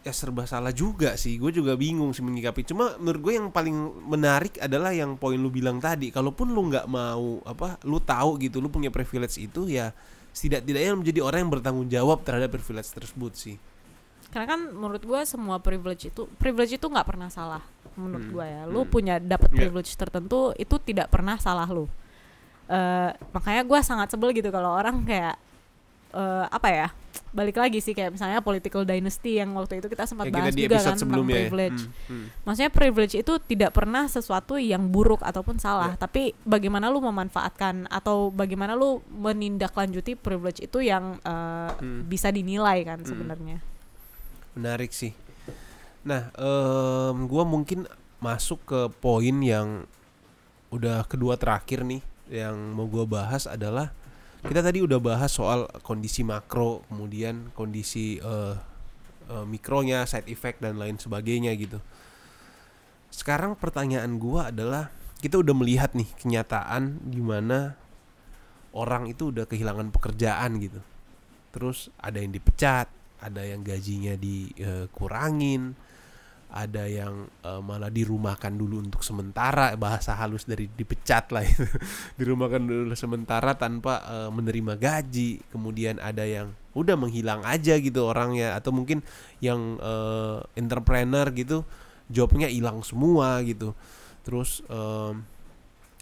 ya serba salah juga sih. Gue juga bingung sih menyikapi. Cuma menurut gue yang paling menarik adalah yang poin lu bilang tadi. Kalaupun lu nggak mau apa lu tahu gitu lu punya privilege itu ya setidak-tidaknya menjadi orang yang bertanggung jawab terhadap privilege tersebut sih karena kan menurut gua semua privilege itu privilege itu nggak pernah salah menurut Hmm, gua ya lu hmm. punya dapat Iya. privilege tertentu itu tidak pernah salah lu Eh, makanya gua sangat sebel gitu kalau orang kayak eh, apa ya balik lagi sih kayak misalnya political dynasty yang waktu itu kita sempat yang kita bahas di juga kan tentang ya. privilege Hmm, hmm. Maksudnya privilege itu tidak pernah sesuatu yang buruk ataupun salah, Ya. tapi bagaimana lu memanfaatkan atau bagaimana lu menindaklanjuti privilege itu yang eh, Hmm. bisa dinilai kan Hmm. Menarik sih. Nah em, gua mungkin masuk ke poin yang udah kedua terakhir nih yang mau gua bahas adalah kita tadi udah bahas soal kondisi makro kemudian kondisi eh, eh, mikronya side effect dan lain sebagainya gitu. Sekarang pertanyaan gua adalah kita udah melihat nih kenyataan gimana orang itu udah kehilangan pekerjaan gitu. Terus ada yang dipecat ada yang gajinya dikurangin ada yang eh, malah dirumahkan dulu untuk sementara bahasa halus dari dipecat lah itu. Dirumahkan dulu sementara tanpa eh, menerima gaji. Kemudian ada yang udah menghilang aja gitu orangnya. Atau mungkin yang eh, entrepreneur gitu jobnya hilang semua gitu. Terus em,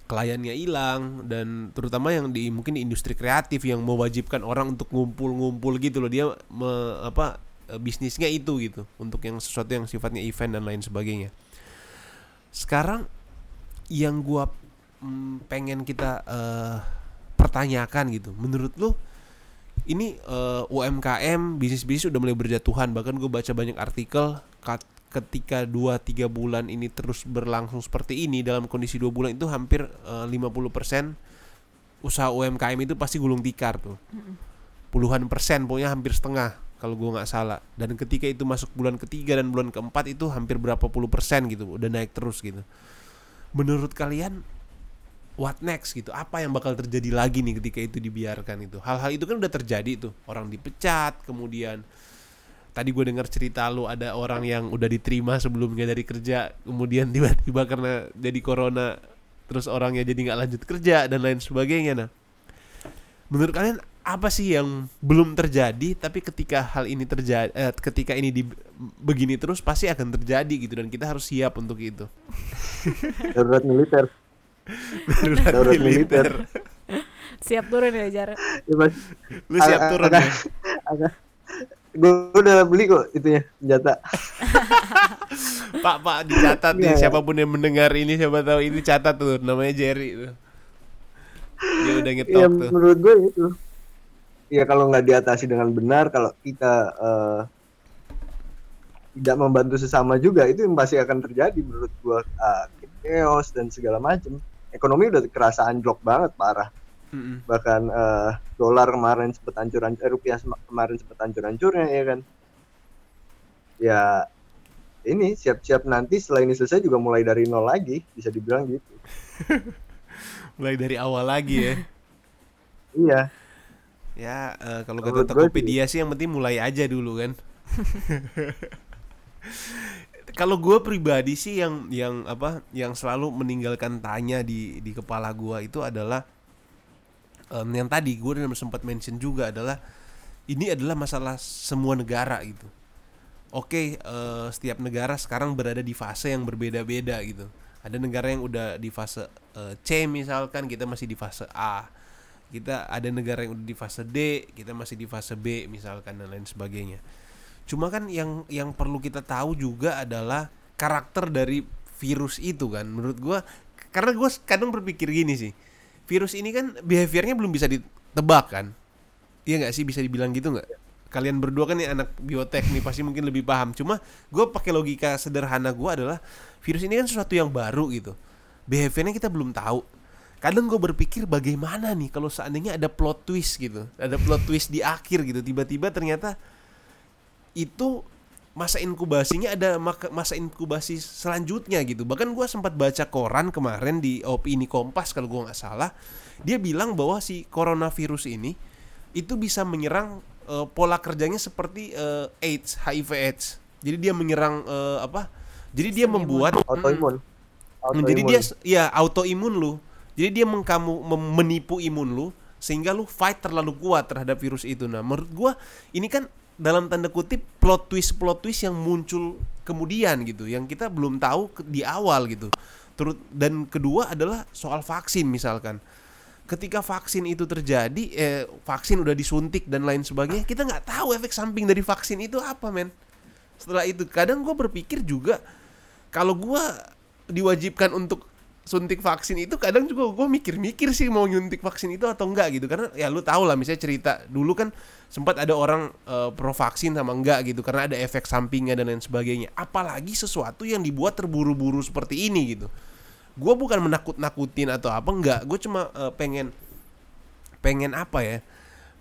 kliennya hilang dan terutama yang di mungkin di industri kreatif yang mewajibkan orang untuk ngumpul-ngumpul gitu loh. Dia me- apa e, bisnisnya itu gitu untuk yang sesuatu yang sifatnya event dan lain sebagainya. Sekarang yang gua mm, pengen kita eh, pertanyakan gitu menurut lu ini eh, UMKM bisnis-bisnis udah mulai berjatuhan. Bahkan gue baca banyak artikel ketika 2-3 bulan ini terus berlangsung seperti ini dalam kondisi dua bulan itu hampir eh, 50% usaha UMKM itu pasti gulung tikar tuh. Puluhan persen pokoknya hampir setengah kalau gue nggak salah. Dan ketika itu masuk bulan ketiga dan bulan keempat itu hampir berapa puluh persen gitu udah naik terus gitu. Menurut kalian what next gitu? Apa yang bakal terjadi lagi nih ketika itu dibiarkan itu? Hal-hal itu kan udah terjadi tuh. Orang dipecat kemudian tadi gue dengar cerita lu ada orang yang udah diterima sebelumnya dari kerja kemudian tiba-tiba karena jadi corona terus orangnya jadi nggak lanjut kerja dan lain sebagainya. Nah menurut kalian apa sih yang belum terjadi tapi ketika hal ini terjadi eh, ketika ini di begini terus pasti akan terjadi gitu dan kita harus siap untuk itu? Darurat militer. Darurat Darurat militer. militer. Siap turun ya Jar. Ya, lu siap turun agak- ya agak gue udah beli kok itunya senjata. Pak pak dicatat nih Iya. siapa pun yang mendengar ini siapa tahu ini catat tuh namanya Jerry tuh. Dia udah Iya ngetok tuh. menurut gue itu. Ya kalau nggak diatasi dengan benar kalau kita eh, tidak membantu sesama juga itu yang pasti akan terjadi menurut gue Ah, chaos dan segala macam ekonomi udah kerasa anjlok banget parah Mm-mm. bahkan eh, dolar kemarin sempat hancur eh, rupiah kemarin sempat hancur hancurnya ya kan? Ya ini siap-siap nanti setelah ini selesai juga mulai dari nol lagi bisa dibilang gitu. Mulai dari awal lagi ya? Iya. Ya eh, kalau kata Tokopedia sih yang penting mulai aja dulu kan? Kalau gue pribadi sih yang yang apa yang selalu meninggalkan tanya di di kepala gue itu adalah em, yang tadi gue udah sempat mention juga adalah ini adalah masalah semua negara gitu. Oke eh, setiap negara sekarang berada di fase yang berbeda-beda gitu. Ada negara yang udah di fase eh, C misalkan kita masih di fase A. Kita ada negara yang udah di fase D kita masih di fase B misalkan dan lain sebagainya. Cuma kan yang yang perlu kita tahu juga adalah karakter dari virus itu kan. Menurut gua karena gue kadang berpikir gini sih virus ini kan behaviornya belum bisa ditebak kan? Iya nggak sih? Bisa dibilang gitu nggak? Kalian berdua kan nih anak biotek nih pasti mungkin lebih paham. Cuma gue pakai logika sederhana gue adalah virus ini kan sesuatu yang baru gitu. Behaviornya kita belum tahu. Kadang gue berpikir bagaimana nih kalau seandainya ada plot twist gitu. Ada plot twist di akhir gitu. Tiba-tiba ternyata itu masa inkubasinya ada masa inkubasi selanjutnya gitu. Bahkan gue sempat baca koran kemarin di opini kompas kalau gue nggak salah. Dia bilang bahwa si coronavirus ini itu bisa menyerang eh, pola kerjanya seperti eh, AIDS HIV AIDS. Jadi dia menyerang eh, apa? Jadi dia membuat autoimun. Hmm, jadi dia ya autoimun lu. Jadi dia mengkamu menipu imun lu sehingga lu fight terlalu kuat terhadap virus itu. Nah, menurut gua ini kan dalam tanda kutip plot twist plot twist yang muncul kemudian gitu yang kita belum tahu di awal gitu. Terus dan kedua adalah soal vaksin misalkan. Ketika vaksin itu terjadi, eh, vaksin udah disuntik dan lain sebagainya, kita nggak tahu efek samping dari vaksin itu apa, men. Setelah itu, kadang gue berpikir juga kalau gua diwajibkan untuk suntik vaksin itu kadang juga gue mikir-mikir sih mau nyuntik vaksin itu atau enggak gitu. Karena ya lu tau lah misalnya cerita dulu kan sempat ada orang eh, pro vaksin sama enggak gitu karena ada efek sampingnya dan lain sebagainya. Apalagi sesuatu yang dibuat terburu-buru seperti ini gitu. Gue bukan menakut-nakutin atau apa enggak. Gue cuma eh, pengen pengen apa ya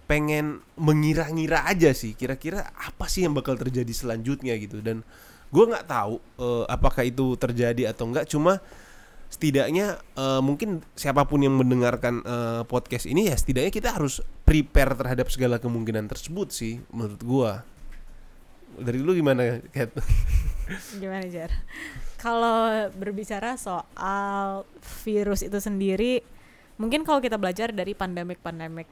pengen mengira-ngira aja sih kira-kira apa sih yang bakal terjadi selanjutnya gitu. Dan gue nggak tahu eh, apakah itu terjadi atau enggak. Cuma setidaknya eh, mungkin siapa pun yang mendengarkan eh, podcast ini ya setidaknya kita harus prepare terhadap segala kemungkinan tersebut sih menurut gue dari lu gimana Kat? Gimana Jar? Kalau berbicara soal virus itu sendiri, mungkin kalau kita belajar dari pandemik-pandemik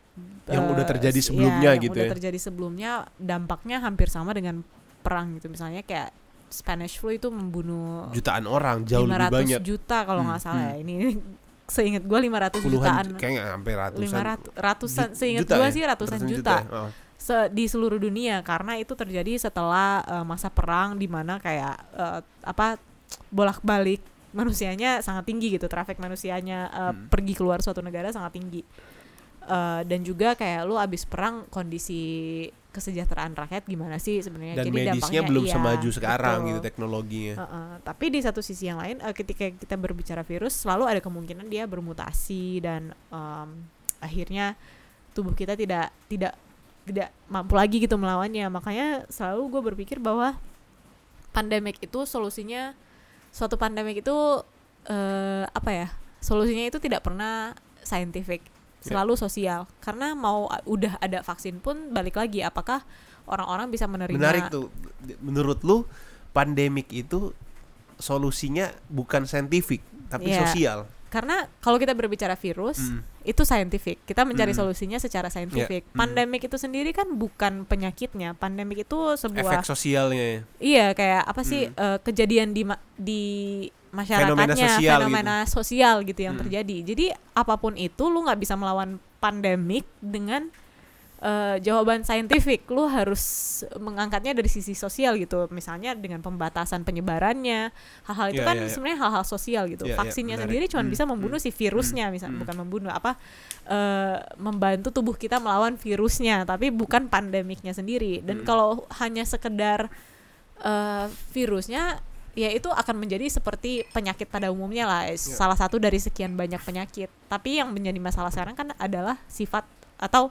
Yang eh, udah terjadi s- sebelumnya yang gitu udah ya. terjadi sebelumnya dampaknya hampir sama dengan perang gitu. Misalnya kayak Spanish flu itu membunuh jutaan orang jauh lebih 500 banyak juta kalau nggak Hmm, salah ya. Ini seingat gue 500 jutaan. puluhan kayaknya sampai ratusan 500 ratusan Ju- seingat juta gue ya? sih ratusan juta, Oh. Se- di seluruh dunia karena itu terjadi setelah eh, masa perang di mana kayak eh, apa bolak-balik manusianya sangat tinggi gitu traffic manusianya eh, Hmm. pergi keluar suatu negara sangat tinggi Eh, dan juga kayak lu abis perang kondisi kesejahteraan rakyat gimana sih sebenarnya? Dan jadi medisnya dampaknya belum iya, semaju sekarang betul. gitu teknologinya. Heeh, tapi di satu sisi yang lain eh, ketika kita berbicara virus selalu ada kemungkinan dia bermutasi dan em, akhirnya tubuh kita tidak tidak tidak mampu lagi gitu melawannya. Makanya selalu gue berpikir bahwa pandemik itu solusinya suatu pandemik itu eh, apa ya solusinya itu tidak pernah scientific Ya. selalu sosial karena mau udah ada vaksin pun balik lagi apakah orang-orang bisa menerima Menarik tuh. Menurut lu pandemik itu solusinya bukan saintifik tapi Iya. sosial. karena kalau kita berbicara virus Mm. itu saintifik kita mencari Mm. solusinya secara saintifik Mm. pandemik itu sendiri kan bukan penyakitnya pandemik itu sebuah Efek sosialnya. ya. iya kayak apa sih eh, kejadian di di masyarakatnya Fenomena sosial fenomena sosial gitu yang Mm. terjadi jadi apa pun itu lu nggak bisa melawan pandemik dengan eh, jawaban saintifik lu harus mengangkatnya dari sisi sosial gitu misalnya dengan pembatasan penyebarannya hal-hal itu Iya, kan iya, iya. sebenarnya hal-hal sosial gitu Iya, iya, vaksinnya menarik. sendiri cuma Hmm, bisa membunuh si virusnya misal hmm. bukan membunuh apa eh, membantu tubuh kita melawan virusnya tapi bukan pandemiknya sendiri dan Hmm. kalau hanya sekedar eh, virusnya ya itu akan menjadi seperti penyakit pada umumnya lah Ya. salah satu dari sekian banyak penyakit tapi yang menjadi masalah sekarang kan adalah sifat atau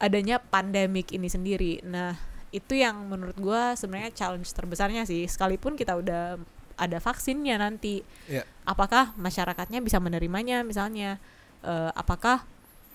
adanya pandemik ini sendiri nah itu yang menurut gua sebenarnya challenge terbesarnya sih sekalipun kita udah ada vaksinnya nanti Ya. apakah masyarakatnya bisa menerimanya misalnya Eh, apakah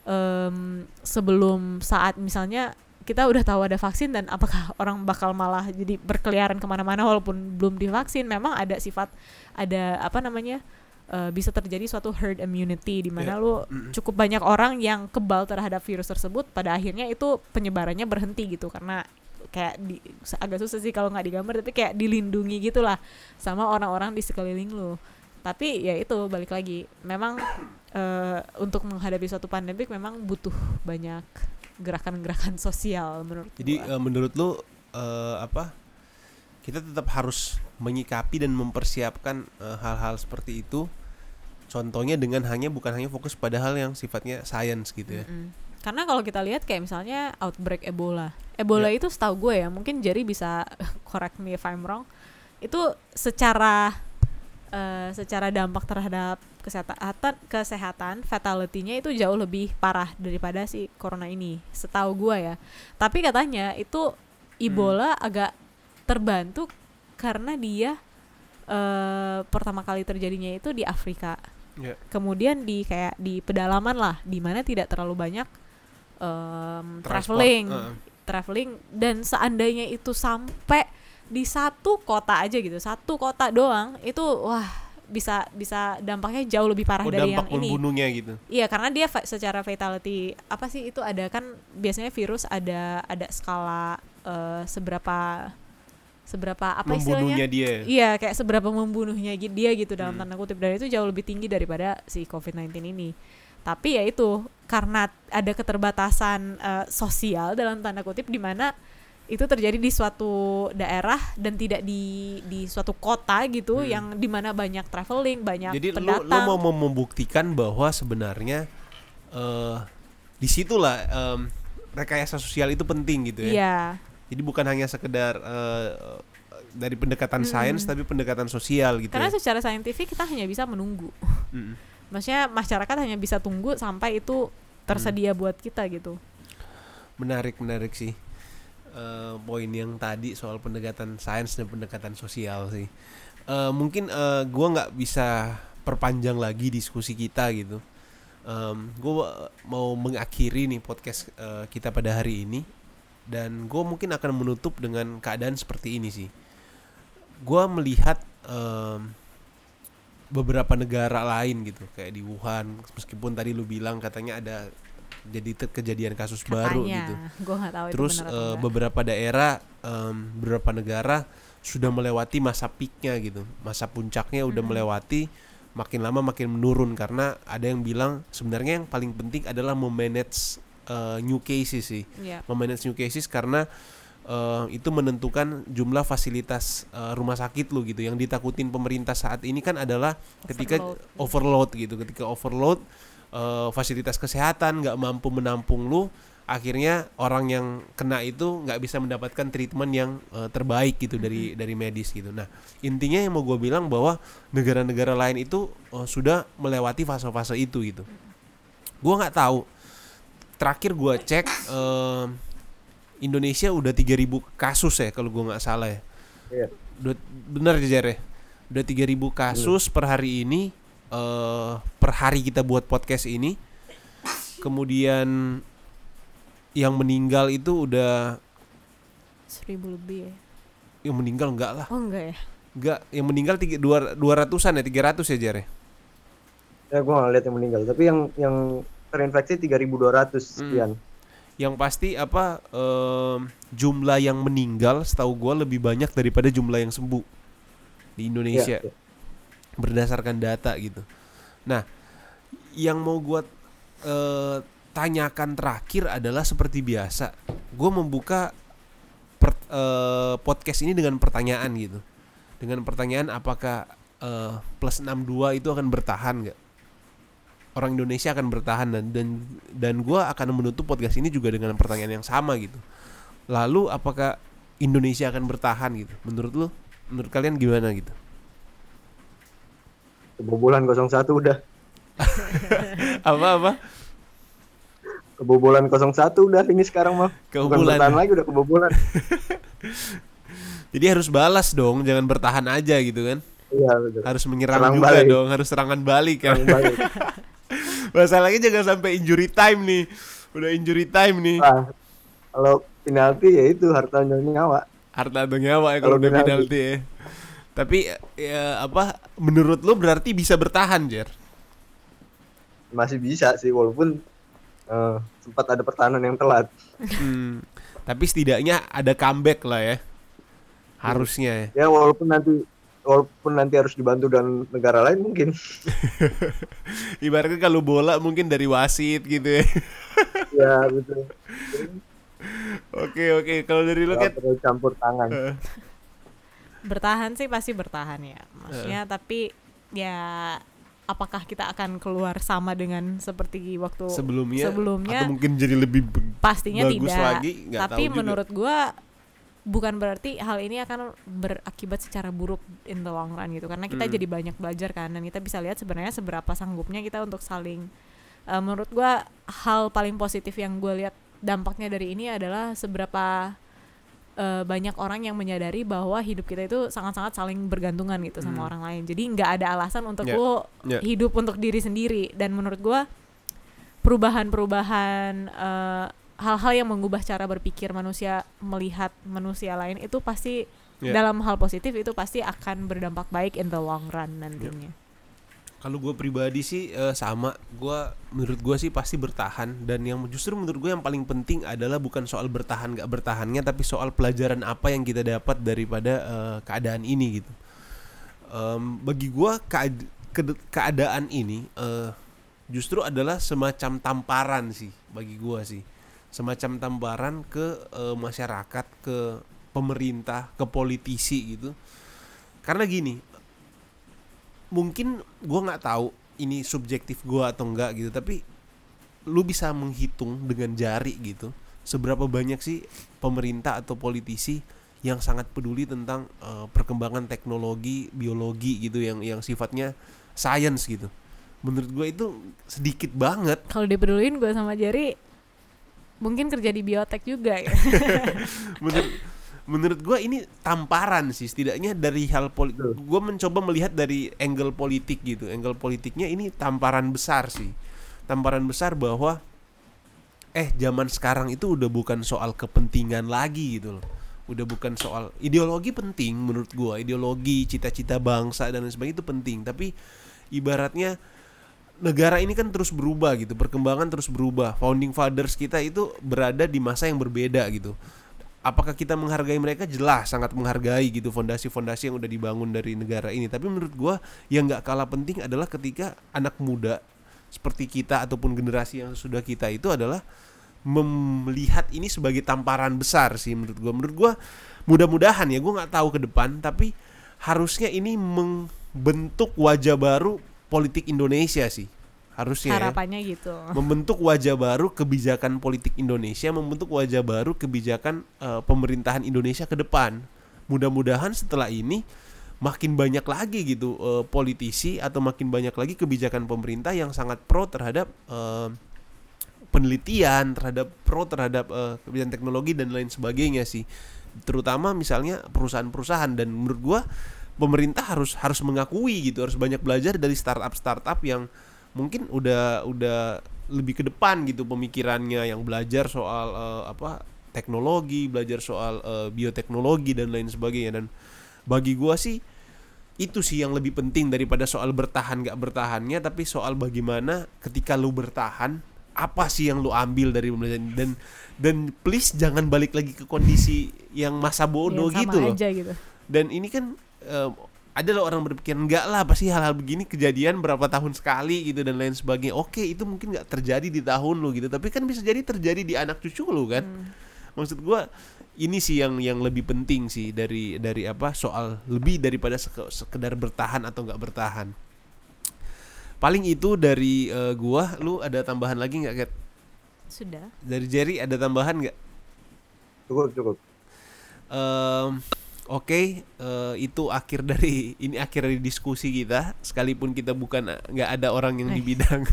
em, sebelum saat misalnya kita udah tahu ada vaksin dan apakah orang bakal malah jadi berkeliaran ke mana-mana walaupun belum divaksin memang ada sifat ada apa namanya eh, bisa terjadi suatu herd immunity di mana Ya. lu cukup banyak orang yang kebal terhadap virus tersebut pada akhirnya itu penyebarannya berhenti gitu. Karena kayak di, agak susah sih kalau nggak digambar tapi kayak dilindungi gitulah sama orang-orang di sekeliling lu. Tapi ya itu balik lagi. Memang eh, untuk menghadapi suatu pandemik memang butuh banyak gerakan-gerakan sosial menurut Jadi gua. eh, menurut lu eh, apa? Kita tetap harus menyikapi dan mempersiapkan eh, hal-hal seperti itu. Contohnya dengan hanya bukan hanya fokus pada hal yang sifatnya science gitu ya. Mm-mm. Karena kalau kita lihat kayak misalnya outbreak Ebola. Ebola Ya. itu setahu gue ya, mungkin Jerry bisa correct me if I'm wrong. Itu secara eh, secara dampak terhadap kesehatan kesehatan fatality-nya itu jauh lebih parah daripada si corona ini. Setahu gue ya. Tapi katanya itu Ebola agak terbantu karena dia eh, pertama kali terjadinya itu di Afrika Ya. kemudian di kayak di pedalaman lah di mana tidak terlalu banyak Transport, traveling eh. traveling dan seandainya itu sampai di satu kota aja gitu satu kota doang itu wah bisa bisa dampaknya jauh lebih parah Oh, dari dampak yang ini membunuhnya gitu. Iya karena dia fa- secara fatality apa sih itu ada kan biasanya virus ada ada skala eh, seberapa seberapa apa Membunuhnya istilahnya? dia. Iya kayak seberapa membunuhnya dia gitu dalam Hmm. tanda kutip dan itu jauh lebih tinggi daripada si COVID-19 ini. Tapi ya itu karena ada keterbatasan eh, sosial dalam tanda kutip di mana itu terjadi di suatu daerah dan tidak di di suatu kota gitu Hmm. yang di mana banyak traveling banyak Jadi pendatang. lu mau mau membuktikan bahwa sebenarnya eh di situlah em, rekayasa sosial itu penting gitu ya. Iya. Jadi bukan hanya sekedar eh, dari pendekatan Mm-mm. sains tapi pendekatan sosial gitu. Karena ya. secara saintifik kita hanya bisa menunggu. Mm-mm. Maksudnya masyarakat hanya bisa tunggu sampai itu tersedia buat kita gitu. Menarik menarik sih. Eh, poin yang tadi soal pendekatan sains dan pendekatan sosial sih. Eh, mungkin eh, gua nggak bisa perpanjang lagi diskusi kita gitu. Em, gua mau mengakhiri nih podcast eh, kita pada hari ini dan gue mungkin akan menutup dengan keadaan seperti ini sih. Gua melihat em, beberapa negara lain gitu kayak di Wuhan meskipun tadi lu bilang katanya ada jadi kejadian kasus baru Katanya. gitu. Gue nggak tahu Terus itu atau eh, beberapa daerah, em, beberapa negara sudah melewati masa peaknya gitu, masa puncaknya udah Mm-mm. melewati, makin lama makin menurun karena ada yang bilang sebenarnya yang paling penting adalah memanage eh, new cases sih, Iya. memanage new cases karena eh, itu menentukan jumlah fasilitas eh, rumah sakit lu gitu. Yang ditakutin pemerintah saat ini kan adalah ketika Overload. overload gitu, ketika overload eh, fasilitas kesehatan nggak mampu menampung lu akhirnya orang yang kena itu nggak bisa mendapatkan treatment yang eh, terbaik gitu dari dari medis gitu. Nah intinya yang mau gue bilang bahwa negara-negara lain itu eh, sudah melewati fase-fase itu gitu. Gue nggak tahu. Terakhir gue cek eh, Indonesia udah 3000 kasus ya kalau gue nggak salah ya. Iya. Udah, bener Jar ya. Udah 3000 kasus per hari ini eh per hari kita buat podcast ini. Kemudian yang meninggal itu udah Seribu lebih ya. Yang meninggal enggak lah. Oh enggak ya? Enggak, yang meninggal tiga, dua, dua ratusan ya, tiga ratus ya Jar ya? Ya gue nggak lihat yang meninggal, tapi yang yang terinfeksi 3.200 sekian. Yang pasti apa em, jumlah yang meninggal setahu gua lebih banyak daripada jumlah yang sembuh di Indonesia iya. Berdasarkan data gitu. Nah, yang mau gua eh, tanyakan terakhir adalah seperti biasa, gue membuka per- eh, podcast ini dengan pertanyaan gitu, dengan pertanyaan apakah eh, plus 62 itu akan bertahan nggak? orang Indonesia akan bertahan dan dan dan gue akan menutup podcast ini juga dengan pertanyaan yang sama gitu. Lalu apakah Indonesia akan bertahan gitu? Menurut lu? Menurut kalian gimana gitu? Kebobolan 01 udah. Apa apa? Kebobolan 01 udah ini sekarang mah. Bukan Kebobolan. bertahan lagi udah kebobolan. Jadi harus balas dong, jangan bertahan aja gitu kan? Iya betul. Harus menyerang Serang juga balik. dong, harus serangan balik kan. Serang balik. Masalahnya jangan sampai injury time nih. Udah injury time nih. Nah, kalau penalti ya itu harta nyawa. Harta nyawa ya kalau Kalau udah penalti. penalti ya. Tapi ya apa menurut lu berarti bisa bertahan, Jer? Masih bisa sih walaupun eh, sempat ada pertahanan yang telat. Hmm, tapi setidaknya ada comeback lah ya. Harusnya ya. Ya walaupun nanti walaupun nanti harus dibantu dan negara lain mungkin. Ibaratnya kalau bola mungkin dari wasit gitu ya. ya betul. Oke oke, kalau dari lu Ya, kan campur tangan. Bertahan sih pasti bertahan ya. Maksudnya tapi ya apakah kita akan keluar sama dengan seperti waktu sebelumnya, sebelumnya atau mungkin jadi lebih pastinya bagus tidak. lagi, Tapi tahu juga. menurut gua bukan berarti hal ini akan berakibat secara buruk in the long run gitu karena kita Hmm. jadi banyak belajar kan dan kita bisa lihat sebenarnya seberapa sanggupnya kita untuk saling eh, menurut gua hal paling positif yang gue lihat dampaknya dari ini adalah seberapa eh, banyak orang yang menyadari bahwa hidup kita itu sangat-sangat saling bergantungan gitu sama Hmm. orang lain jadi nggak ada alasan untuk Ya, lo ya. hidup untuk diri sendiri dan menurut gua perubahan-perubahan eh, hal-hal yang mengubah cara berpikir manusia melihat manusia lain itu pasti Ya. dalam hal positif itu pasti akan berdampak baik in the long run nantinya. Kalau gue pribadi sih eh, sama, gue menurut gue sih pasti bertahan dan yang justru menurut gue yang paling penting adalah bukan soal bertahan gak bertahannya, tapi soal pelajaran apa yang kita dapat daripada eh, keadaan ini gitu. Em, bagi gue kead- keadaan ini eh, justru adalah semacam tamparan sih bagi gue sih, semacam tamparan ke eh, masyarakat, ke pemerintah, ke politisi gitu. Karena gini, mungkin gua nggak tahu ini subjektif gua atau enggak gitu tapi lu bisa menghitung dengan jari gitu seberapa banyak sih pemerintah atau politisi yang sangat peduli tentang eh, perkembangan teknologi biologi gitu yang yang sifatnya science gitu menurut gue itu sedikit banget Kalau dipeduliin gue sama Jerry mungkin kerja di biotek juga ya. menurut menurut gue ini tamparan sih setidaknya dari hal politik gue mencoba melihat dari angle politik gitu. Angle politiknya ini tamparan besar sih. Tamparan besar bahwa eh zaman sekarang itu udah bukan soal kepentingan lagi gitu loh. Udah bukan soal ideologi penting menurut gue ideologi cita-cita bangsa dan lain sebagainya itu penting. Tapi ibaratnya negara ini kan terus berubah gitu. Perkembangan terus berubah. Founding fathers kita itu berada di masa yang berbeda gitu apakah kita menghargai mereka? Jelas sangat menghargai gitu fondasi-fondasi yang udah dibangun dari negara ini. Tapi menurut gua yang nggak kalah penting adalah ketika anak muda seperti kita ataupun generasi yang sudah kita itu adalah melihat ini sebagai tamparan besar sih menurut gua. Menurut gua mudah-mudahan ya gua nggak tahu ke depan tapi harusnya ini membentuk wajah baru politik Indonesia sih harusnya ya Harapannya gitu. membentuk wajah baru kebijakan politik Indonesia, membentuk wajah baru kebijakan eh, pemerintahan Indonesia ke depan. Mudah-mudahan setelah ini makin banyak lagi gitu eh, politisi atau makin banyak lagi kebijakan pemerintah yang sangat pro terhadap eh, penelitian, terhadap pro terhadap eh, kebijakan teknologi dan lain sebagainya sih. Terutama misalnya perusahaan-perusahaan dan menurut gua pemerintah harus harus mengakui gitu, harus banyak belajar dari startup-startup yang mungkin udah udah lebih ke depan gitu pemikirannya yang belajar soal eh, apa teknologi belajar soal eh, bioteknologi dan lain sebagainya. Dan bagi gua sih itu sih yang lebih penting daripada soal bertahan gak bertahannya tapi soal bagaimana ketika lu bertahan apa sih yang lu ambil dari pembelajaran dan dan please jangan balik lagi ke kondisi yang masa bodoh Ya, gitu loh. aja gitu. Dan ini kan eh, ada loh orang berpikir enggak lah pasti hal-hal begini kejadian berapa tahun sekali gitu dan lain sebagainya. Oke itu mungkin nggak terjadi di tahun lu gitu. Tapi kan bisa jadi terjadi di anak cucu lu kan? Maksud gua ini sih yang yang lebih penting sih dari dari apa soal lebih daripada seke- sekedar bertahan atau nggak bertahan. Paling itu dari eh, gua lu ada tambahan lagi nggak Kat? sudah. Dari Jerry ada tambahan nggak? Cukup cukup. Em, Oke, eh, itu akhir dari ini akhir dari diskusi kita. Sekalipun kita bukan nggak ada orang yang di bidang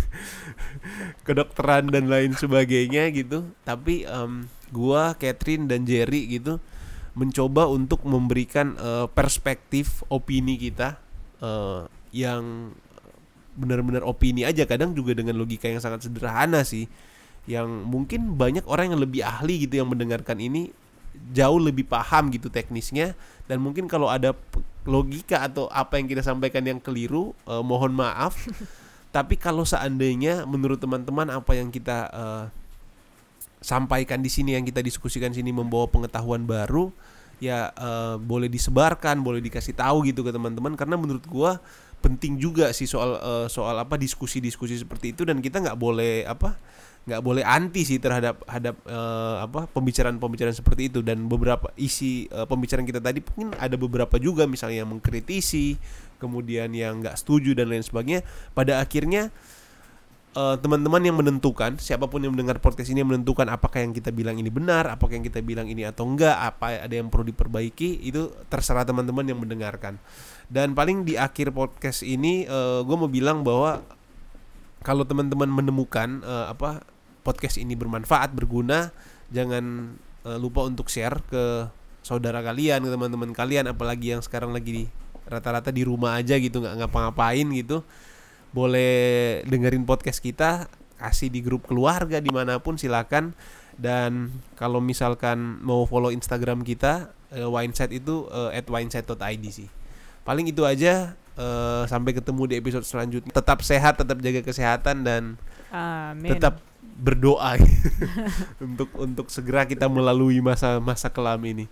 kedokteran dan lain sebagainya gitu, tapi em, gua, Catherine dan Jerry gitu mencoba untuk memberikan eh, perspektif opini kita eh, yang benar-benar opini aja. Kadang juga dengan logika yang sangat sederhana sih, yang mungkin banyak orang yang lebih ahli gitu yang mendengarkan ini jauh lebih paham gitu teknisnya. Dan mungkin kalau ada logika atau apa yang kita sampaikan yang keliru eh, mohon maaf. Tapi kalau seandainya menurut teman-teman apa yang kita eh, sampaikan di sini yang kita diskusikan sini membawa pengetahuan baru ya eh, boleh disebarkan boleh dikasih tahu gitu ke teman-teman. Karena menurut gua penting juga sih soal eh, soal apa diskusi-diskusi seperti itu. Dan kita nggak boleh apa nggak boleh anti sih terhadap hadap eh, apa pembicaraan-pembicaraan seperti itu. Dan beberapa isi eh, pembicaraan kita tadi mungkin ada beberapa juga misalnya yang mengkritisi kemudian yang nggak setuju dan lain sebagainya. Pada akhirnya eh, teman-teman yang menentukan siapa pun yang mendengar podcast ini menentukan apakah yang kita bilang ini benar apakah yang kita bilang ini atau enggak apa ada yang perlu diperbaiki itu terserah teman-teman yang mendengarkan. Dan paling di akhir podcast ini gue mau bilang bahwa kalau teman-teman menemukan eh, apa podcast ini bermanfaat berguna jangan eh, lupa untuk share ke saudara kalian ke teman-teman kalian apalagi yang sekarang lagi di rata-rata di rumah aja gitu nggak ngapa-ngapain gitu. Boleh dengerin podcast kita kasih di grup keluarga di mana pun silakan. Dan kalau misalkan mau follow Instagram kita eh, wineset itu eh, at wineset.id sih. Paling itu aja eh, sampai ketemu di episode selanjutnya. Tetap sehat tetap jaga kesehatan dan amin. tetap berdoa untuk untuk segera kita melalui masa-masa kelam ini